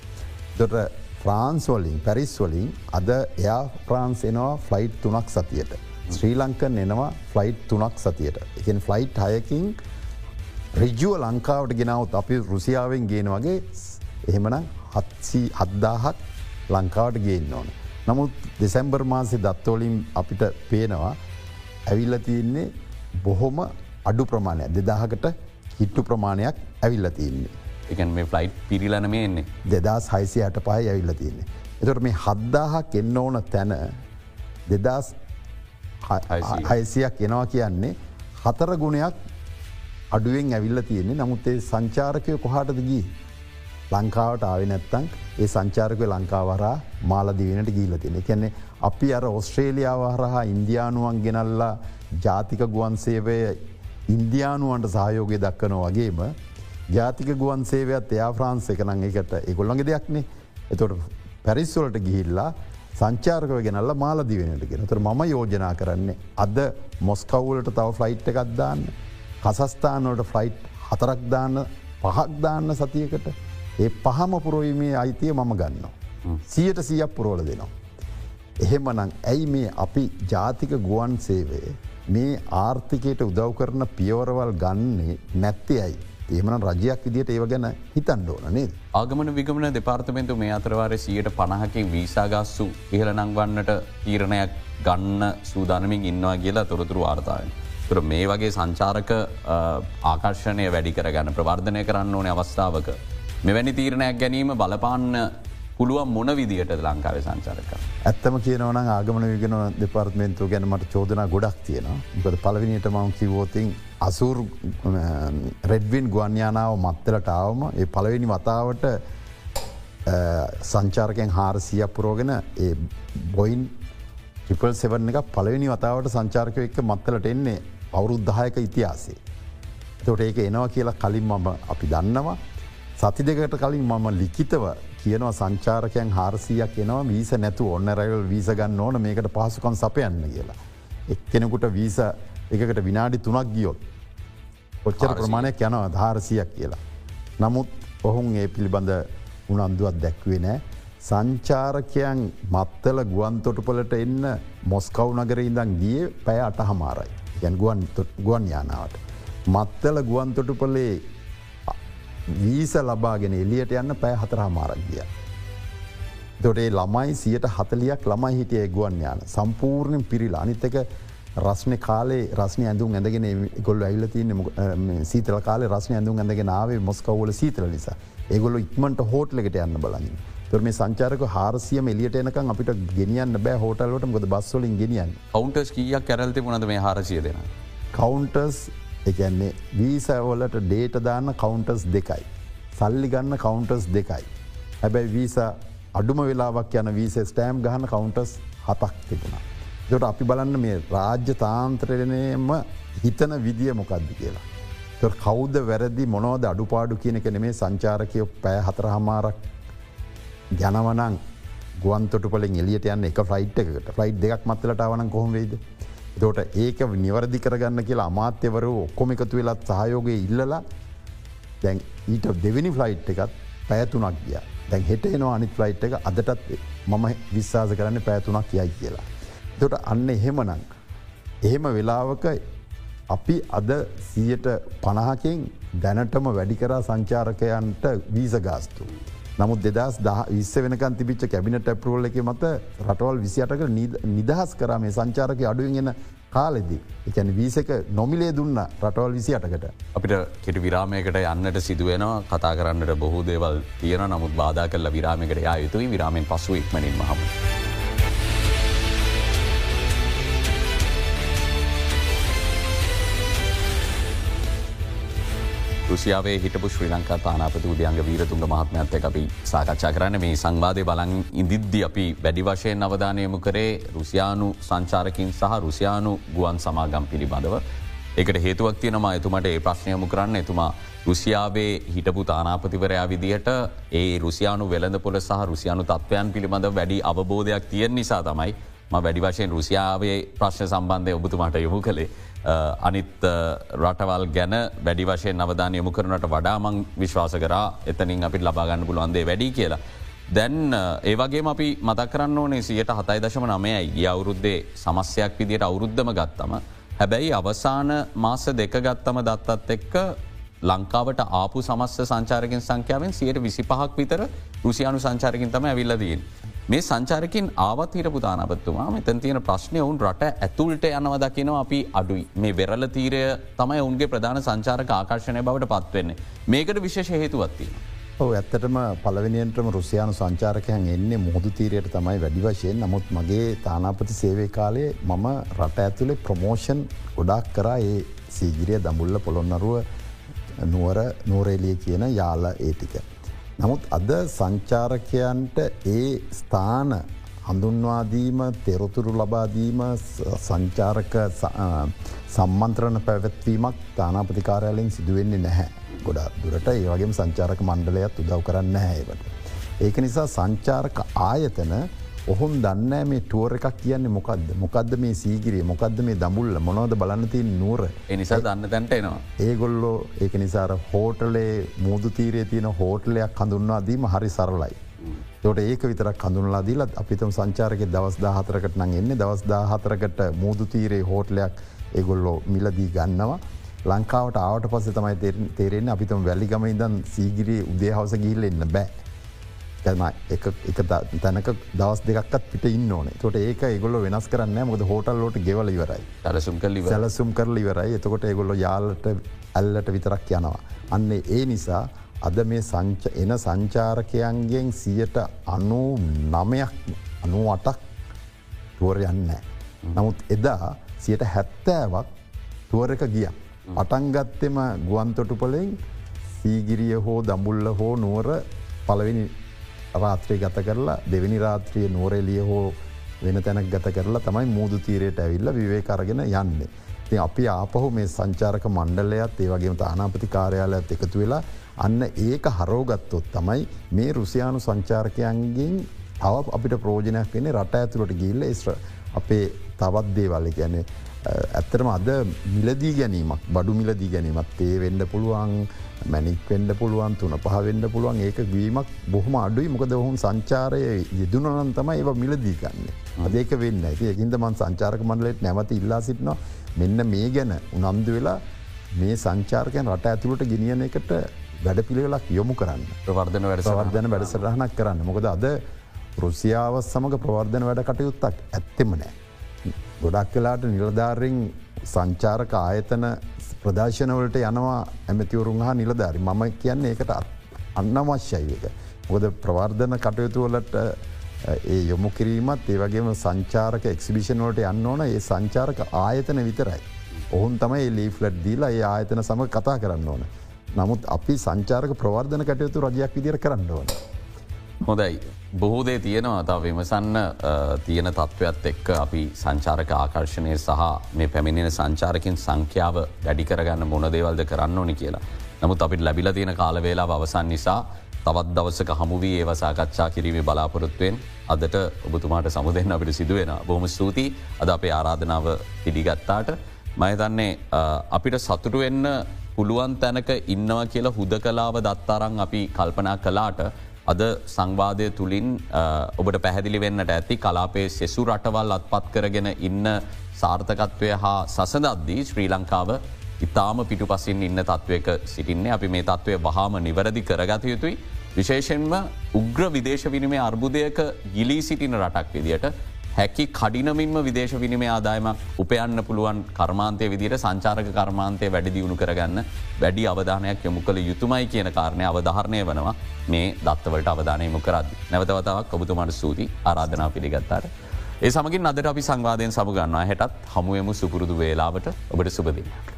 දොට ෆ්‍රාන්ස්වලින් පැරිස්වලින් අද එයා ෆ්‍රාන්ස් එනවා ෆ්ලයිට් තුනක් සතියට. ශ්‍රී ලංකන් එනවා ෆ්ලයිට් තුනක් සතියට. එකන් ෆ්ලයිට් හයකින් රිජුව ලංකාවට ගෙනවත් අපි රුසියාවෙන් ගේන වගේ එහෙමන හත්සී හද්දාහක් ලංකාවට ගේන්න ඕන. නමුත් දෙසැම්බර් මාසි දත්තවලින් අපිට පේනවා ඇවිල්ල තියන්නේ බොහොම අඩු ප්‍රමාණයක් දෙදාහකට හිට්ටු ප්‍රමාණයක් ඇවිල්ල තියන්නේ. එකන් මේ ෆ්ලයිට් පිරිලන මේ එන්නේ දෙදස් හයිසියට පහ ඇවිල්ල තියන්නේ. එතොට මේ හද්දාහක් එන්න ඕන තැන දෙදස් හයිසියක් එනවා කියන්නේ හතර ගුණයක් අඩුවෙන් ඇවිල්ල තියෙන්නේ නමුත් ඒ සංචාරකය කොහටද ගී. ලංකාවට ආව නැත්තං ඒ සංචාරකය ලංකාවරා මාලදිවෙනට ගීල තියෙන. කැන්නේ අපි අර ඔස්ට්‍රේලියාව හරහා ඉන්දයානුවන් ගෙනල්ලා ජාතික ගුවන් සේවය ඉන්දයානුවන්ට සහයෝගය දක්කනෝ වගේම ජාතික ගුවන් සේවයත් එයා ෆ්‍රන්ස් එක නං එකට එකොල්ලඟ දෙයක්නේ එතොට පැරිස්වලට ගිහිල්ලා සංචාර්කව ගෙනල්ල මාලදිවෙනට ගෙන තර ම යෝජනා කරන්නේ අද මොස්කවුලට තව ෆ්ලයිට් එකක්දාන්න කසස්ථානොට ෆ්ලයිට් හතරක් දාන්න පහක් දාන්න සතියකට ඒ පහම පුරොීමේ අයිතිය මම ගන්නවා. සියට සියක් පුරෝල දෙනවා. එහෙමනං ඇයි මේ අපි ජාතික ගුවන් සේවය මේ ආර්ථිකයට උදව් කරන පියවරවල් ගන්නේ නැත්තේ ඇයි. ඒමන රජයක් විදිට ඒව ගැන හිතන්න ඕන නේද. ආගමන විගමන දෙපාර්තමෙන්තු මේ අතරවාර සියයට පණහකින් වීසාගස්සු ඉහළ නංවන්නට තීරණයක් ගන්න සූදානමින් ඉන්නවා කියලා තොරතුරු වාර්තාවෙන්. තුර මේ වගේ සංචාරක ආකර්ශණය වැඩි කරගන්න ප්‍රවර්ධනය කරන්න ඕන අවස්ථාවක. මෙවැනි තීරණයක් ගැනීම බලපාන්න පුළුවන් මොන විදිහට ලංකාවේ සංචාරක. ඇත්තම කියනවන ආගමන විගෙන දෙපාර්ත්මේන්තු ගැන මට චෝදනා ගොඩක් තියෙනවා. ගොද පලවිනිට මං කිවෝතින් අසුර් රෙඩ්වින් ගුවන්යානාව මත්තලට ආවම ඒ පළවෙනි වතාවට සංචාරකයෙන් හාරසියක් පුරෝගෙන ඒ බොයින් ටිපල් සෙවන එක පළවෙනි වතාවට සංචාර්කය එක්ක මත්තලට එන්නේ අවුරුද්ධායක ඉතිහාසේ. තොට ඒක එනවා කියලා කලින් මම අපි දන්නවා. සති දෙකට කලින් මම ලිකිතව කියනවා සංචාරකයන් හාරසියක් එනවා වීස නැතු ඔන්න රැවල් වීස ගන්න ඕන මේකට පහසුකම් සපයන්න කියලා. එක්කෙනෙකුට වීස එකට විනාඩි තුනක් ගියොත්. ඔච්චර ප්‍රමාණයක් යනවා ධාරසියක් කියලා. නමුත් ඔහුන් ඒ පිළිබඳ උනන්දුවත් දැක්වේ නෑ. සංචාරකයන් මත්තල ගුවන්තොටුපලට එන්න මොස්කව් නගර ඉඳන් ගිය පැය අට හමාරයි. ගැන් ගුවන් යානාවට. මත්තල ගුවන්තොටුපලේ වීස ලබාගෙන එලියට යන්න පැය හතර හමාරක් ගිය. දොටේ ළමයි සියට හතලියක් ළමයි හිටිය ගුවන් යාන සම්පූර්ණයෙන් පිරිලා අනිත්තක රස්න කාලේ රස්න ඇඳුම් ඇඳගෙන ගොල් ඇල්ල තියන සීතල කාල රස්න ඇඳුම් ඇඳගෙන ආවේ මොස්කවල සීතල නිසා ඒගොල්ල ඉක්මට හෝට්ලකට යන්න බලන්න. තුර මේ සංචාරක හාරසියම එලියට එනකම් අපිට ගෙනියන්න බෑ හෝටල්ලට ගොද බස්වලින් ගෙනියන් කවන්ටස් කියක් කැරල්ති පුනද මේ හරසිය දෙෙන. කවන්ටස් එකන්නේ වීසවලට ඩේට දාන්න කවන්ටස් දෙකයි. සල්ලි ගන්න කවන්ටස් දෙකයි. හැබැයි වීස අඩුම වෙලාවක් යන වීස ස්ටෑම් ගහන කවන්ටස් හතක් තිබුණා. දොට අපි බලන්න මේ රාජ්‍ය තාන්ත්‍රණයම හිතන විදිිය මොකක්ද කියලා. තො කෞද්ද වැරදි මොනෝද අඩුපාඩු කියනක නෙමේ සංචාරකයෝ පෑ හතර හමාරක් ගැනවනං ගුවන්තොටපලින් එලියට යන්න එක ෆයිට් එකට ෆයිට් දෙක් මත්තලට වන කොහොමේද. දෝට ඒක නිවරදි කරගන්න කියලා අමාත්‍යවරු ඔක්කොම එකතු වෙලත් සහයෝගය ඉල්ලලා දැන් ඊට දෙවිනි ෆ්ලයිට් එකත් පැයතුනක් ගිය දැන් හෙට එනවා අනිත් ෆ්ලයිට් එක අදටත් මම විශ්වාස කරන්න පැයතුනක් යයි කියලා. දොට අන්න එහෙමනං. එහෙම වෙලාවක අපි අද සියට පණහකින් දැනටම වැඩිකරා සංචාරකයන්ට වීස ගාස්තු. නමුත් දෙදස් දහ විස්ස වෙනකන් තිබිච්ච කැබිනට ඇපරෝල් එක මත රටවල් විසියටක නිදහස් කරා මේ සංචාරක අඩුවෙන්ගෙන කාලෙදී. එකැන වීසක නොමිලේ දුන්න රටවල් විසි අටකට. අපිට කෙට විරාමයකට යන්නට සිදුවෙනවා කතා කරන්නට බොහෝ දේවල් තියෙන නමුත් බාධ කල්ල විරාමකට යා යුතුයි විරාමෙන් පසු ඉක්මනින් මහම. රුසියාවේ හිටපු ශ්‍රී ලංකා තානාපති උදයන්ග වීරතුන්ග මහත්මඇත්ත අපි සාකච්ඡා කරන්න මේ සංවාධය බලන් ඉදිද්දි අපි වැඩි වශයෙන් අවධානයමු කරේ රුසියානු සංචාරකින් සහ රුසියානු ගුවන් සමාගම් පිළිබඳව. එකට හේතුවක් තියෙනවා එතුමට ඒ ප්‍රශ්නයමු කරන්න එතුමා රුසියාවේ හිටපු තානාපතිවරයා විදිහට ඒ රුසියානු වෙළඳ පොල සහ රුසියානු තත්වයන් පිළිබඳ වැඩි අවබෝධයක් තියෙන් නිසා තමයි වැඩි වශයෙන් රුසියාවේ ප්‍රශ්න සම්බන්ධය ඔබතුමාට යොමු කළේ. අනිත් රටවල් ගැන වැඩි වශයෙන් අවධාන යොමු කරනට වඩාමං විශ්වාස කරා එතනින් අපිට ලබාගන්න පුළුවන්දේ වැඩි කියලා. දැන් ඒවගේ අපි මතක් කරන්න ඕනේ සියට හතයි දශම නමයයි ගිය අවුරුද්දේ සමස්යක් විදියට අවුරුද්ධම ගත්තම. හැබැයි අවසාන මාස දෙක ගත්තම දත්තත් එක්ක ලංකාවට ආපු සමස්ස සංචාරකින් සංඛ්‍යාවෙන් සියට විසි පහක් විතර රුසියානු සංචාරකින් තම ඇවිල්ලදීන්. මේ සංචාරකින් ආවත් හිරපු තානපත්තුමා මෙතන් තියෙන ප්‍රශ්නය ඔවුන් රට ඇතුල්ට යනව දකිනවා අපි අඩුයි මේ වෙරල තීරය තමයි ඔවුන්ගේ ප්‍රධාන සංචාරක ආකර්ශණය බවට පත්වවෙන්නේ. මේකට විශේෂ හේතුවත්තිය. ඔව ඇත්තටම පලවෙනියන්ටම රුසියානු සංචාරකයන් එන්නේ මුහුදු තීරයට තමයි වැඩි වශයෙන් නමුත් මගේ තානාපති සේවය කාලේ මම රට ඇතුළේ ප්‍රමෝෂන් ගොඩක් කරා ඒ සීගිරිය දඹුල්ල පොළොන්නරුව නුවර නෝරේලිය කියන යාල ඒටික. නමුත් අද සංචාරකයන්ට ඒ ස්ථාන හඳුන්වාදීම තෙරතුරු ලබාදීම සංචාරක සම්මන්ත්‍රණ පැවැත්වීමක් තානාපතිකාරයාලෙන් සිදුවෙන්නේ නැහැ. ගොඩා දුරට ඒවගේම සංචාරක මණ්ඩලයත් උදව් කරන්න හැවට. ඒක නිසා සංචාරක ආයතන ඔහුන් දන්න මේ ටුවර එකක් කියන්නේ මොකක්ද මොකක්ද මේ සීගිරිය මොකක්ද මේ දමුල්ල මොනවද බලන්නති නුවර එනිසා දන්න තැන්ට එනවා. ඒගොල්ලෝ ඒක නිසාර හෝටලේ මුූදු තීරය තියෙන හෝටලයක් හඳුන්වා දීම හරි සරලයි. තොට ඒක විතර කඳුනලා දීලත් අපිතම සංචාරක දවස් දාහතරකට නං එන්නේ දවස් දාහතරකට මුූදු තීරේ හෝටලයක් ඒගොල්ලෝ මිලදී ගන්නවා. ලංකාවට ආවට පස්ස තමයි තේරෙන් අපිතම වැල්ලිගම ඉදන් සීගිරී උදේහවස ගිල්ල එන්න බෑ. එක තැනක දවස් දෙකත් පිට ඉන්න ඕන. තොට ඒක ගොල වෙනස් කරන්න මොද හෝටල්ලෝට ගෙවල ඉවරයි. සැලසුම් කල සැලසුම් කරල ඉවරයි. එතකොට ඒගොල්ල යාලට ඇල්ලට විතරක් යනවා. අන්න ඒ නිසා අද මේ සංච එන සංචාරකයන්ගෙන් සියට අනු නමයක් අනු අටක් තුවර යන්න. නමුත් එදා සියට හැත්තෑවක් තුවර එක ගිය. පටන්ගත්තෙම ගුවන්තොටුපලෙන් සීගිරිය හෝ දඹුල්ල හෝ නුවර පලවෙනි රාත්‍රය ගත කරලා දෙවැනි රාත්‍රිය නෝරෙලිය හෝ වෙන තැනක් ගත කරලා තමයි මුූදු තීරයට ඇවිල්ල විවේ කරගෙන යන්නේ. ති අපි ආපහු මේ සංචාරක මණ්ඩලයත් ඒවගේම තානාපති කාර්යාලයත් එකතු වෙලා අන්න ඒක හරෝගත්තොත් තමයි මේ රුසියානු සංචාරකයන්ගෙන් තව අපිට ප්‍රෝජනයක් වෙන රට ඇතුළට ගිල්ල ස්්‍ර අපේ තවත් දේවල්ල ගැන ඇත්තරම අද මිලදී ගැනීමක් බඩු මිලදී ගැනීමත් ඒ වෙන්ඩ පුළුවන් මැනික් වෙන්ඩ පුළුවන් තුන පහවෙන්ඩ පුළුවන් ඒක වීමක් බොහම අඩුයි. මොකද ඔහුන් සංචාරය යෙදුනනන් තම ඒව මිලදී ගන්න. අදේක වෙන්න. ඇති එකින්ද මන් සංචාරක මණ්ඩලෙට නැවත ඉල්ලා සිටිනවා. මෙන්න මේ ගැන උනන්දු වෙලා මේ සංචාර්කයන් රට ඇතුළට ගෙනියන එකට වැඩ පිළිවෙලක් යොමු කරන්න. ප්‍රවර්ධන වැඩසවර්ධන වැඩසටහනක් කරන්න. මොකද අද රුසියාව සමඟ ප්‍රවර්ධන වැඩ කටයුත්තක් ඇත්තෙම නෑ. ගොඩක් කලාට නිලධාරෙන් සංචාරක ආයතන ප්‍රදර්ශනවලට යනවා ඇමතිවරුන් හා නිලධාරි මම කියන්නේ ඒකට අන්නවශ්‍යයි එක. ගොද ප්‍රවර්ධන කටයුතුවලට ඒ යොමු කිරීමත් ඒවගේම සංචාරක එක්සිබිෂනෝට යන්න ඕන ඒ සංචාරක ආයතන විතරයි. ඔහුන් තමයි ලීෆ්ලට් දීලා ඒ ආයතන සම කතා කරන්න ඕන. නමුත් අපි සංචාරක ප්‍රවර්ධන කටයුතු රජයක් විදිර කරන්න ඕන. හොඳයි. බොහෝදේ තියෙනවා අතාව විමසන්න තියෙන තත්ත්වත් එක්ක අපි සංචාරක ආකර්ශණය සහ මේ පැමිණෙන සංචාරකින් සංඛ්‍යාව වැඩි කරගන්න මොනදේවල්ද කරන්න ඕනි කියලා. නමුත් අපිට ලැබිල තියෙන කාලවෙලා අවසන් නිසා තවත් දවසක හමුවී ඒව සාකච්ඡා කිරීමේ බලාපොරොත්තුවෙන් අදට ඔබතුමාට සමුදෙන් අපිට සිදුවෙන බොහම ස්තුතියි අද අපේ ආරාධනාව පිළිගත්තාට මයතන්නේ අපිට සතුටු වෙන්න පුළුවන් තැනක ඉන්නවා කියලා හුද කලාව දත්තාරං අපි කල්පනා කලාට අද සංවාදය තුළින් ඔබට පැහැදිලි වෙන්නට ඇති කලාපේ සෙසු රටවල් අත්පත් කරගෙන ඉන්න සාර්ථකත්වය හා සසදද්දී ශ්‍රී ලංකාව ඉතාම පිටු පසින් ඉන්න තත්ත්වයක සිටින්නේ අපි මේ තත්ත්වය වහාම නිවැරදි කරගත යුතුයි. විශේෂෙන්ම උග්‍ර විදේශ විනිමේ අර්බුදයක ගිලී සිටින රටක් විදියට හැකි කඩිනමින්ම විදේශ විනිමේ ආදායමක් උපයන්න පුළුවන් කර්මාන්තය විදිට සංචාරක කර්මාන්තය වැඩි දියුණු කරගන්න වැඩි අවධානයක් යොමු කළ යුතුමයි කියන කාරණය අවධාරණය වනවා මේ දත්තවලට අවධානයමු කරද. නැවතවතාවක් ඔබතුමට සූති ආරාධනා පිළිගත්තාට. ඒ සමගින් අදට අපි සංවාධයෙන් සමගන්නවා හැටත් හමුවමු සුපුරුදු වේලාවට ඔබට සුපදිනයක්.